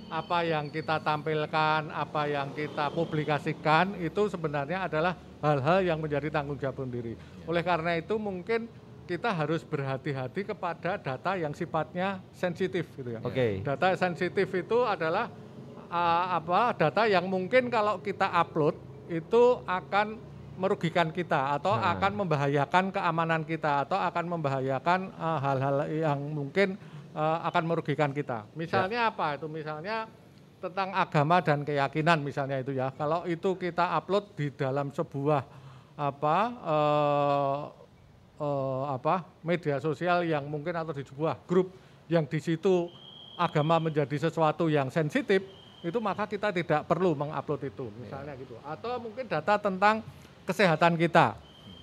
apa yang kita tampilkan, apa yang kita publikasikan itu sebenarnya adalah hal-hal yang menjadi tanggung jawab sendiri. Oleh karena itu mungkin kita harus berhati-hati kepada data yang sifatnya sensitif gitu ya. Oke. Data sensitif itu adalah uh, apa data yang mungkin kalau kita upload itu akan merugikan kita atau Nah. akan membahayakan keamanan kita atau akan membahayakan uh, hal-hal yang mungkin uh, akan merugikan kita. Misalnya apa itu? Misalnya tentang agama dan keyakinan misalnya itu ya. Kalau itu kita upload di dalam sebuah apa uh, uh, apa media sosial yang mungkin atau di sebuah grup yang di situ agama menjadi sesuatu yang sensitif itu maka kita tidak perlu mengupload itu misalnya gitu atau mungkin data tentang kesehatan kita.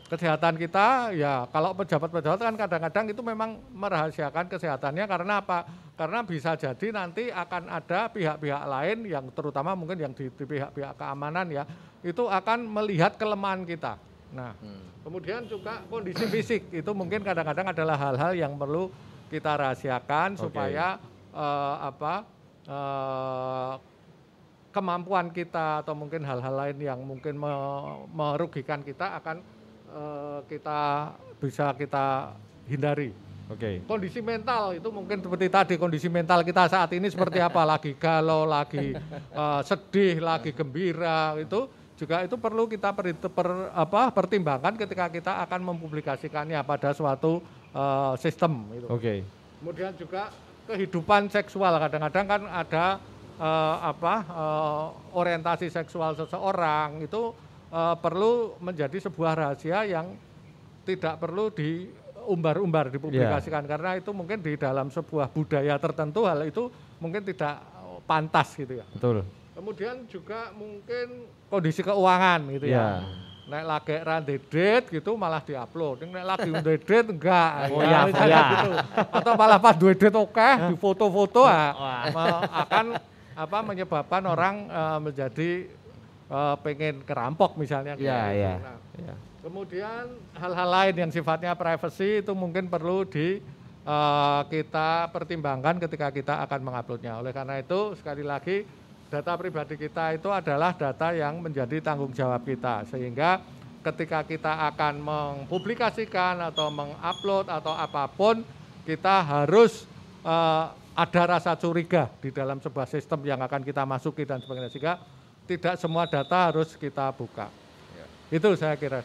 Kesehatan kita ya kalau pejabat-pejabat kan kadang-kadang itu memang merahasiakan kesehatannya karena apa? Karena bisa jadi nanti akan ada pihak-pihak lain yang terutama mungkin yang di, di pihak-pihak keamanan ya itu akan melihat kelemahan kita. Nah kemudian juga kondisi fisik itu mungkin kadang-kadang adalah hal-hal yang perlu kita rahasiakan Oke. supaya eh, apa eh, kemampuan kita atau mungkin hal-hal lain yang mungkin me- merugikan kita akan eh, kita bisa kita hindari. Oke. Kondisi mental itu mungkin seperti tadi kondisi mental kita saat ini seperti apa lagi galau, lagi eh, sedih, lagi gembira itu juga itu perlu kita per, per- apa, pertimbangkan ketika kita akan mempublikasikannya pada suatu eh, sistem itu. Oke. Kemudian juga kehidupan seksual kadang-kadang kan ada eh, apa eh, orientasi seksual seseorang itu eh, perlu menjadi sebuah rahasia yang tidak perlu diumbar-umbar dipublikasikan karena itu mungkin di dalam sebuah budaya tertentu hal itu mungkin tidak pantas gitu ya. Betul. Kemudian juga mungkin kondisi keuangan gitu ya. Ya. Nek lagi randedet gitu malah diupload. Nek lagi undedet enggak. Oh, ya, ya. gitu. Atau malah pas duit oke di foto-foto ah, akan apa menyebabkan orang eh, menjadi eh, pengen kerampok misalnya. kayak Ya, gitu. ya. Nah, ya. Kemudian hal-hal lain yang sifatnya privacy itu mungkin perlu di eh, kita pertimbangkan ketika kita akan menguploadnya. Oleh karena itu sekali lagi data pribadi kita itu adalah data yang menjadi tanggung jawab kita sehingga ketika kita akan mempublikasikan atau mengupload atau apa pun kita harus eh, ada rasa curiga di dalam sebuah sistem yang akan kita masuki dan sebagainya sehingga tidak semua data harus kita buka. Itu saya kira.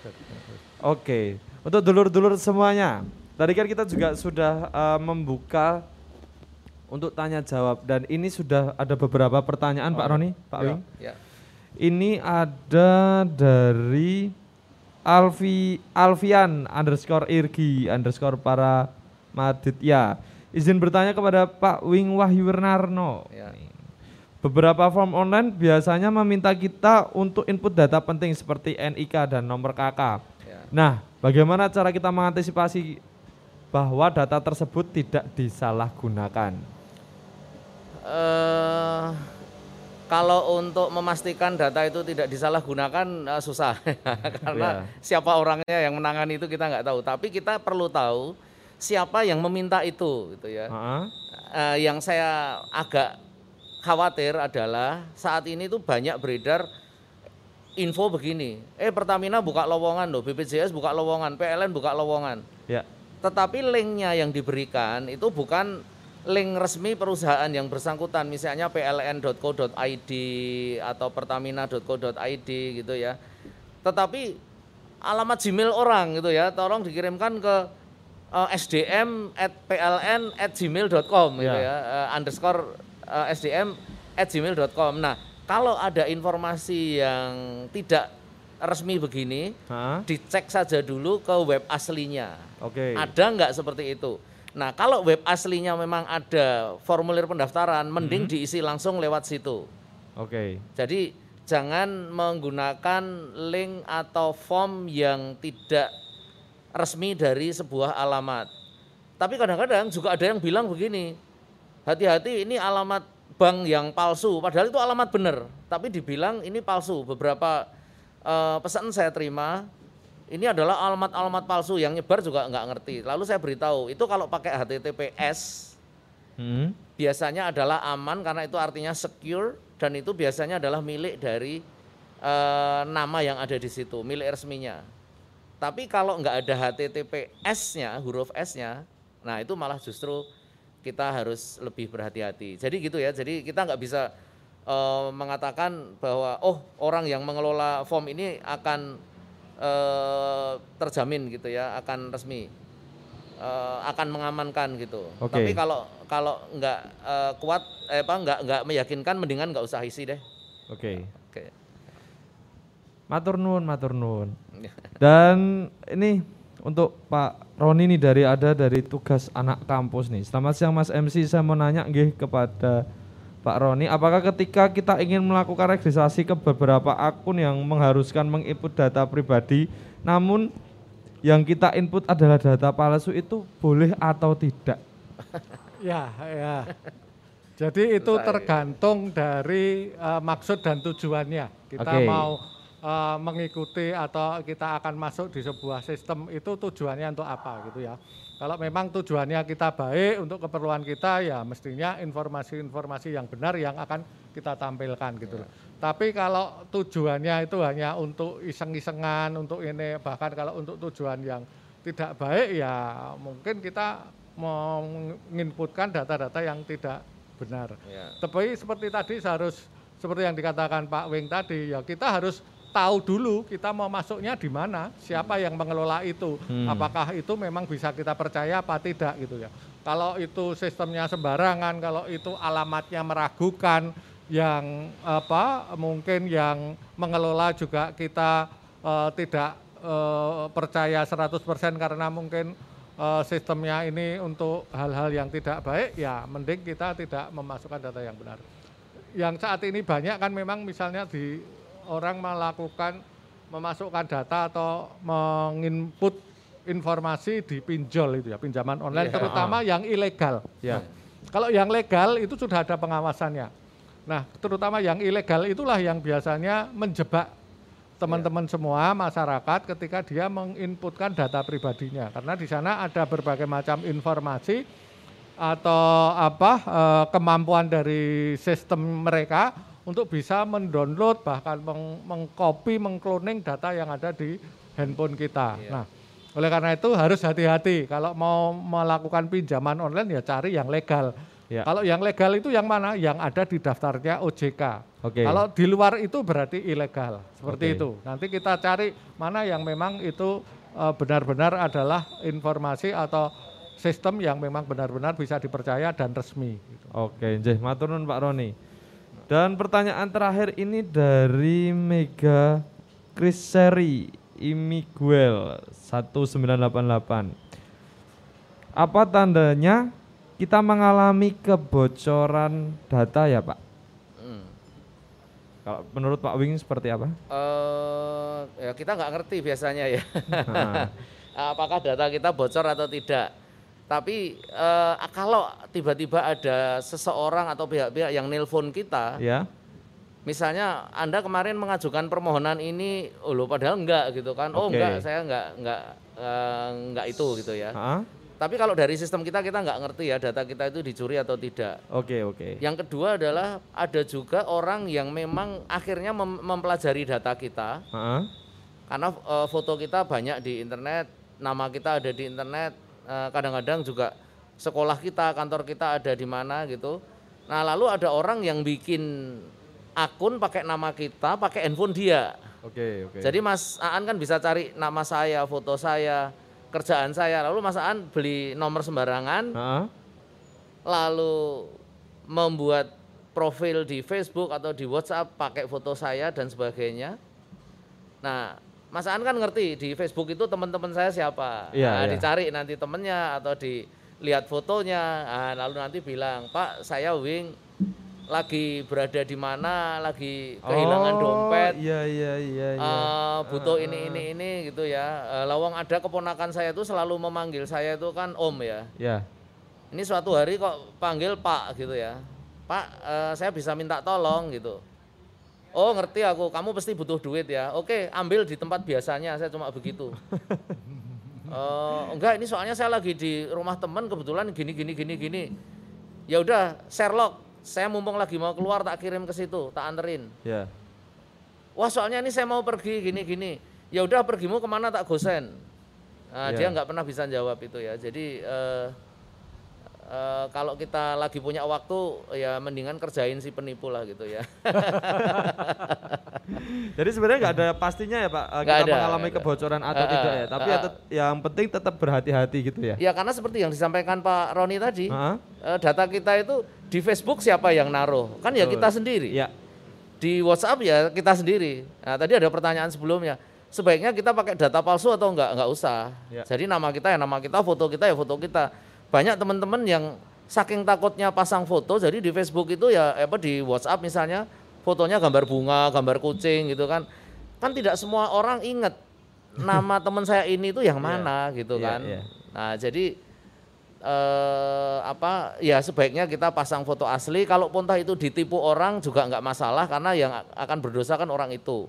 Oke, untuk dulur-dulur semuanya, tadi kan kita juga sudah eh, membuka untuk tanya jawab dan ini sudah ada beberapa pertanyaan Pak Roni, Pak Ya. Wing. ya Ini ada dari Alfi Alfian underscore Irgi underscore para Maditya. Izin bertanya kepada Pak Wing Wahyu Wirnarno. Ya. Beberapa form online biasanya meminta kita untuk input data penting seperti NIK dan nomor KK. Ya. Nah, bagaimana cara kita mengantisipasi bahwa data tersebut tidak disalahgunakan? Eh, kalau untuk memastikan data itu tidak disalahgunakan eh, susah karena siapa orangnya yang menangani itu kita nggak tahu. Tapi kita perlu tahu siapa yang meminta itu, gitu ya. Ha-ha. Eh, yang saya agak khawatir adalah saat ini tuh banyak beredar info begini. Eh Pertamina buka lowongan loh, BPJS buka lowongan, PLN buka lowongan. Ya. Tetapi linknya yang diberikan itu bukan link resmi perusahaan yang bersangkutan, misalnya pln.co.id atau pertamina.co.id gitu ya. Tetapi alamat Gmail orang gitu ya, tolong dikirimkan ke uh, sdm at pln at gmail.com gitu Ya. uh, underscore uh, sdm at gmail.com. Nah, kalau ada informasi yang tidak resmi begini, Ha? dicek saja dulu ke web aslinya. Oke. Ada nggak seperti itu? Nah, kalau web aslinya memang ada formulir pendaftaran, mending Hmm. diisi langsung lewat situ. Oke. Jadi jangan menggunakan link atau form yang tidak resmi dari sebuah alamat. Tapi kadang-kadang juga ada yang bilang begini, hati-hati ini alamat bank yang palsu, padahal itu alamat benar, tapi dibilang ini palsu. Beberapa eh, pesan saya terima, ini adalah alamat-alamat palsu yang nyebar juga nggak ngerti. Lalu saya beritahu, itu kalau pakai HTTPS Hmm. biasanya adalah aman karena itu artinya secure dan itu biasanya adalah milik dari eh, nama yang ada di situ, milik resminya. Tapi kalau nggak ada HTTPS-nya, huruf S-nya, nah itu malah justru kita harus lebih berhati-hati. Jadi gitu ya, jadi kita nggak bisa eh, mengatakan bahwa oh orang yang mengelola form ini akan eh, terjamin gitu ya, akan resmi, eh, akan mengamankan gitu. Oke. Tapi kalau kalau nggak eh, kuat, eh, apa nggak nggak meyakinkan, mendingan nggak usah isi deh. Oke. Oke. Matur nuwun, matur nuwun. Dan ini untuk Pak Roni nih dari ada dari tugas anak kampus nih. Selamat siang Mas MC, saya mau nanya nggih kepada Pak Roni, apakah ketika kita ingin melakukan registrasi ke beberapa akun yang mengharuskan menginput data pribadi, namun yang kita input adalah data palsu itu boleh atau tidak? Ya, ya. Jadi itu tergantung dari eh, maksud dan tujuannya. Kita Oke. mau eh, mengikuti atau kita akan masuk di sebuah sistem itu tujuannya untuk apa gitu ya. Kalau memang tujuannya kita baik untuk keperluan kita ya mestinya informasi-informasi yang benar yang akan kita tampilkan gitu loh. Tapi kalau tujuannya itu hanya untuk iseng-isengan, untuk ini bahkan kalau untuk tujuan yang tidak baik ya mungkin kita menginputkan data-data yang tidak benar. Ya. Tapi seperti tadi harus seperti yang dikatakan Pak Wing tadi ya kita harus tahu dulu kita mau masuknya di mana, siapa yang mengelola itu, Hmm. apakah itu memang bisa kita percaya apa tidak gitu ya. Kalau itu sistemnya sembarangan, kalau itu alamatnya meragukan, yang apa mungkin yang mengelola juga kita eh, tidak eh, percaya 100% karena mungkin eh, sistemnya ini untuk hal-hal yang tidak baik, ya mending kita tidak memasukkan data yang benar. Yang saat ini banyak kan memang misalnya di orang melakukan memasukkan data atau menginput informasi di pinjol itu ya, pinjaman online Iya. terutama yang ilegal. Ya. Kalau yang legal itu sudah ada pengawasannya. Nah, terutama yang ilegal itulah yang biasanya menjebak teman-teman semua masyarakat ketika dia menginputkan data pribadinya. Karena di sana ada berbagai macam informasi atau apa eh, kemampuan dari sistem mereka untuk bisa mendownload bahkan meng- mengcopy, mengcloning data yang ada di handphone kita. Nah, oleh karena itu harus hati-hati kalau mau melakukan pinjaman online ya cari yang legal. Ya. Kalau yang legal itu yang mana? Yang ada di daftarnya OJK. Oke. Kalau di luar itu berarti ilegal. Seperti itu. Nanti kita cari mana yang memang itu eh, benar-benar adalah informasi atau sistem yang memang benar-benar bisa dipercaya dan resmi. gitu. Oke, nggih, matur nuwun Pak Roni. Dan pertanyaan terakhir ini dari Mega Kriseri Imiguel 1988. Apa tandanya kita mengalami kebocoran data ya Pak. Hmm. Kalau menurut Pak Wing seperti apa? Eh, ya kita nggak ngerti biasanya ya. Ah. Apakah data kita bocor atau tidak? Tapi eh, kalau tiba-tiba ada seseorang atau pihak-pihak yang nelpon kita, Ya. misalnya Anda kemarin mengajukan permohonan ini, oh loh, padahal enggak gitu kan? Oh Oke. enggak, saya enggak enggak eh, enggak itu gitu ya. Ah, Tapi kalau dari sistem kita kita nggak ngerti ya data kita itu dicuri atau tidak. Oke oke. Yang kedua adalah ada juga orang yang memang akhirnya mem- mempelajari data kita Ah, karena eh, foto kita banyak di internet, nama kita ada di internet, kadang-kadang juga sekolah kita, kantor kita ada di mana gitu. Nah lalu ada orang yang bikin akun pakai nama kita, pakai handphone dia. Oke oke. Jadi Mas Aan kan bisa cari nama saya, foto saya, kerjaan saya. Lalu Mas Aan beli nomor sembarangan, Ah, lalu membuat profil di Facebook atau di WhatsApp pakai foto saya dan sebagainya. Nah, Mas Aan kan ngerti di Facebook itu teman-teman saya siapa. Iya, nah, iya. dicari nanti temennya atau dilihat fotonya. Nah, lalu nanti bilang, "Pak, saya Wing lagi berada di mana, lagi kehilangan Oh, dompet, Iya iya iya iya. eh, butuh ini ini ini gitu ya. Eh, lawang ada keponakan saya itu selalu memanggil saya itu kan Om ya. Ya. Ini suatu hari kok panggil Pak gitu ya. Pak, eh, saya bisa minta tolong gitu. Oh ngerti aku, kamu pasti butuh duit ya. Oke, ambil di tempat biasanya, saya cuma begitu. Eh, enggak, ini soalnya saya lagi di rumah teman kebetulan gini gini gini gini. Ya udah, Sherlock, saya mumpung lagi mau keluar tak kirim ke situ, tak anterin. Ya. Wah soalnya ini saya mau pergi gini gini. Ya udah pergimu ke mana tak gosen. Nah, Ya. Dia nggak pernah bisa jawab itu ya. Jadi eh, eh, kalau kita lagi punya waktu ya mendingan kerjain si penipu lah gitu ya. Jadi sebenarnya nggak ada pastinya ya Pak, eh, Nggak kita ada, mengalami ada. kebocoran atau Eh, tidak ya. Tapi eh, ya tet- yang penting tetap berhati-hati gitu ya. ya karena seperti yang disampaikan Pak Roni tadi, Heeh. eh, data kita itu di Facebook siapa yang naruh? Kan ya kita sendiri. Ya. Di WhatsApp ya kita sendiri. Nah, tadi ada pertanyaan sebelumnya. Sebaiknya kita pakai data palsu atau enggak? Enggak usah. Ya. Jadi nama kita ya nama kita, foto kita ya foto kita. Banyak teman-teman yang saking takutnya pasang foto, jadi di Facebook itu ya apa di WhatsApp misalnya fotonya gambar bunga, gambar kucing gitu kan. Kan tidak semua orang ingat nama teman saya ini itu yang mana gitu Iya, kan. iya. Nah, jadi eh apa ya sebaiknya kita pasang foto asli kalaupun toh itu ditipu orang juga nggak masalah karena yang akan berdosa kan orang itu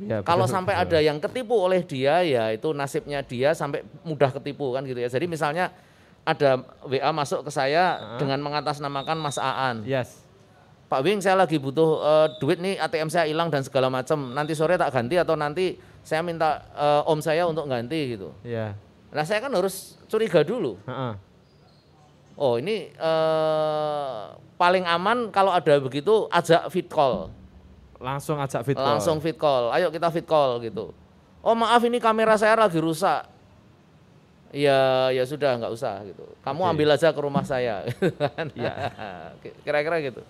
Ya, kalau betul, sampai betul. ada yang ketipu oleh dia ya itu nasibnya dia sampai mudah ketipu kan gitu ya jadi misalnya ada WA masuk ke saya dengan mengatasnamakan Mas Aan Yes. Pak Wing saya lagi butuh eh, duit nih ATM saya hilang dan segala macam nanti sore tak ganti atau nanti saya minta eh, om saya untuk ganti gitu Ya. nah saya kan harus curiga dulu Heeh. Oh ini eh, paling aman kalau ada begitu ajak fit call, Langsung ajak fit call. langsung fit call. Ayo kita fit call gitu. Oh maaf ini kamera saya lagi rusak. Ya ya sudah nggak usah gitu. Kamu Oke. ambil aja ke rumah saya. Iya. Kira-kira gitu.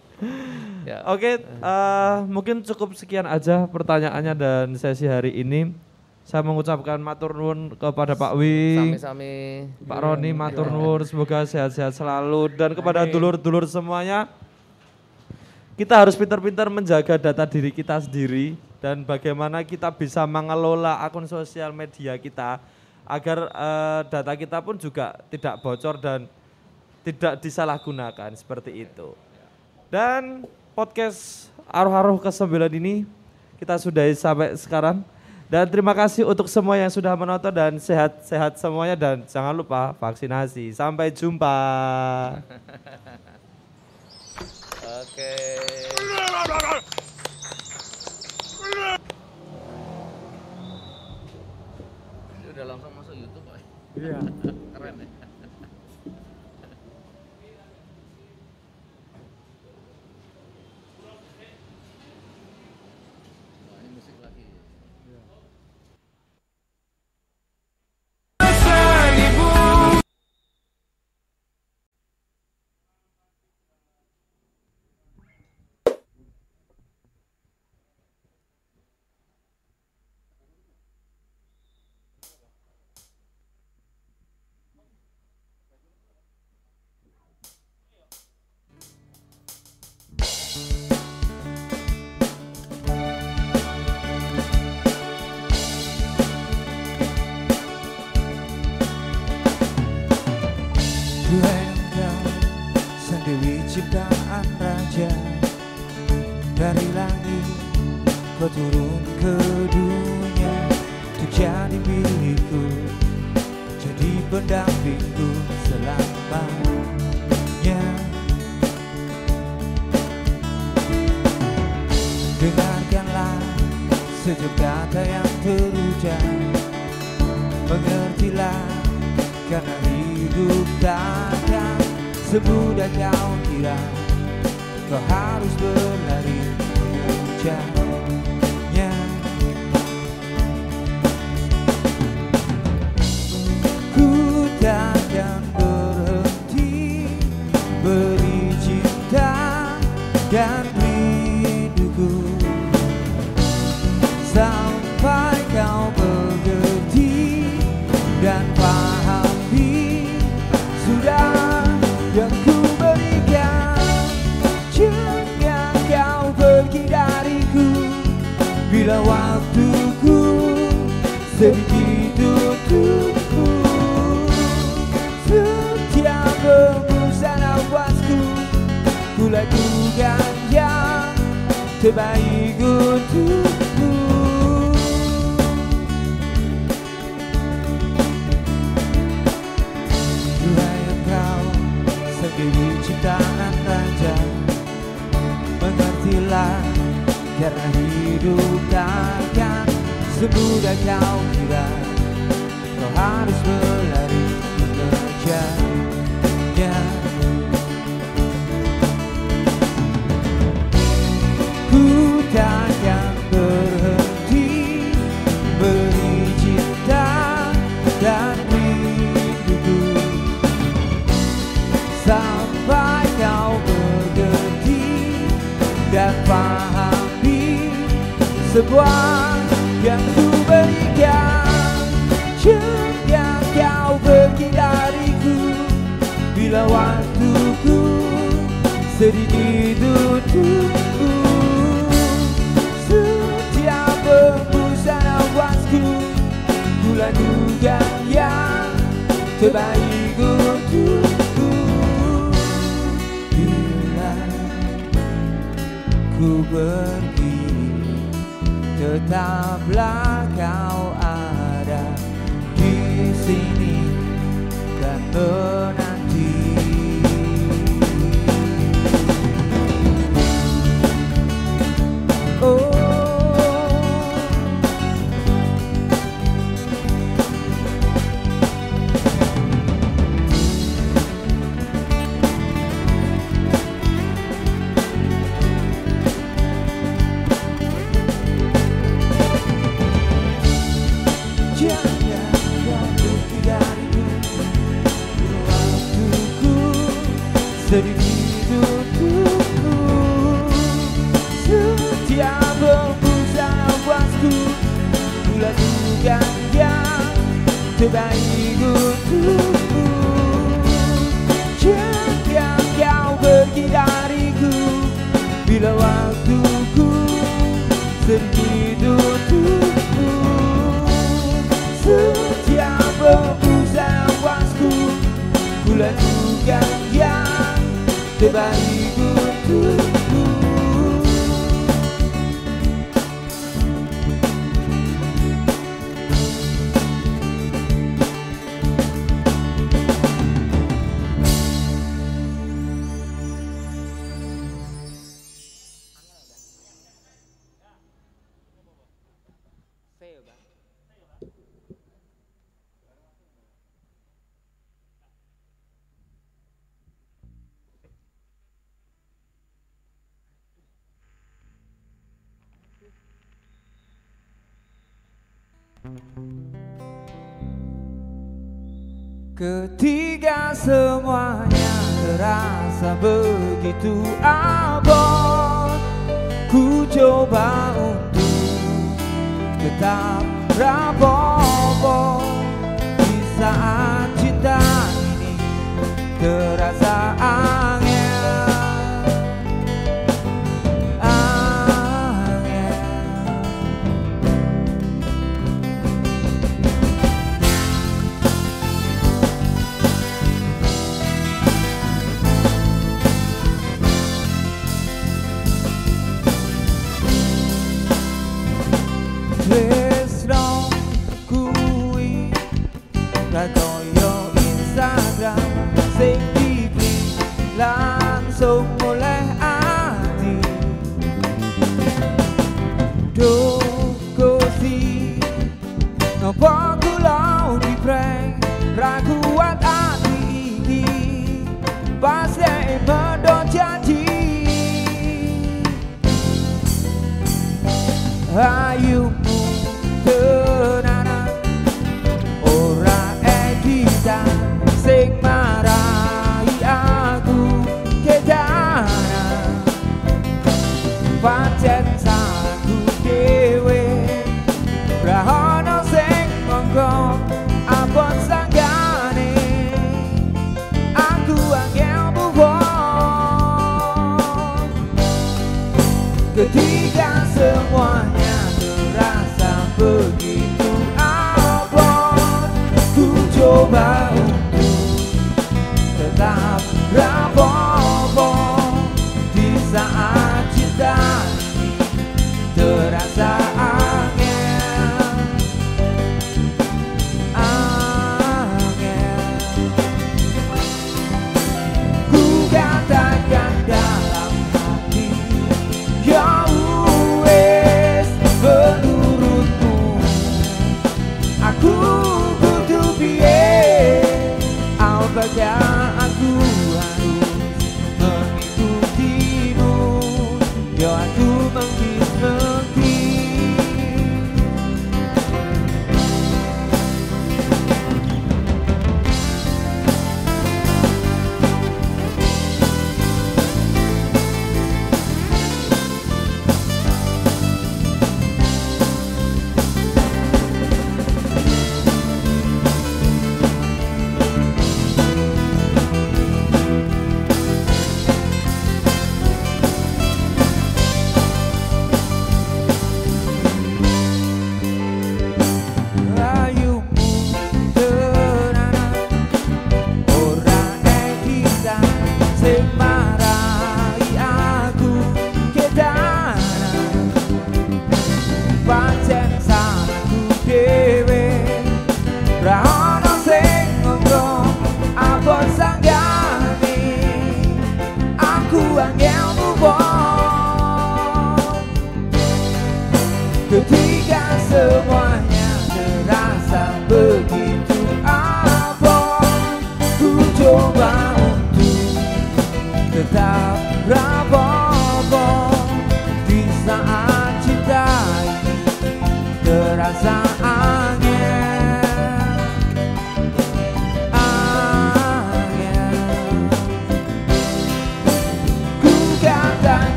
Ya. Oke, eh, mungkin cukup sekian aja pertanyaannya dan sesi hari ini. Saya mengucapkan matur nuwun kepada Pak Wing, Sami-sami. Pak Roni matur nuwun semoga sehat-sehat selalu dan kepada dulur-dulur semuanya kita harus pintar-pintar menjaga data diri kita sendiri dan bagaimana kita bisa mengelola akun sosial media kita agar eh, data kita pun juga tidak bocor dan tidak disalahgunakan seperti itu. Dan podcast Aruh-Aruh ke-9 ini kita sudahi sampai sekarang. Dan terima kasih untuk semua yang sudah menonton dan sehat-sehat semuanya dan jangan lupa vaksinasi. Sampai jumpa. Oke. Ini udah langsung masuk YouTube, Pak. Ketika semuanya terasa begitu abot. Ku coba untuk tetap rapopo. Di saat cinta ini terasa are you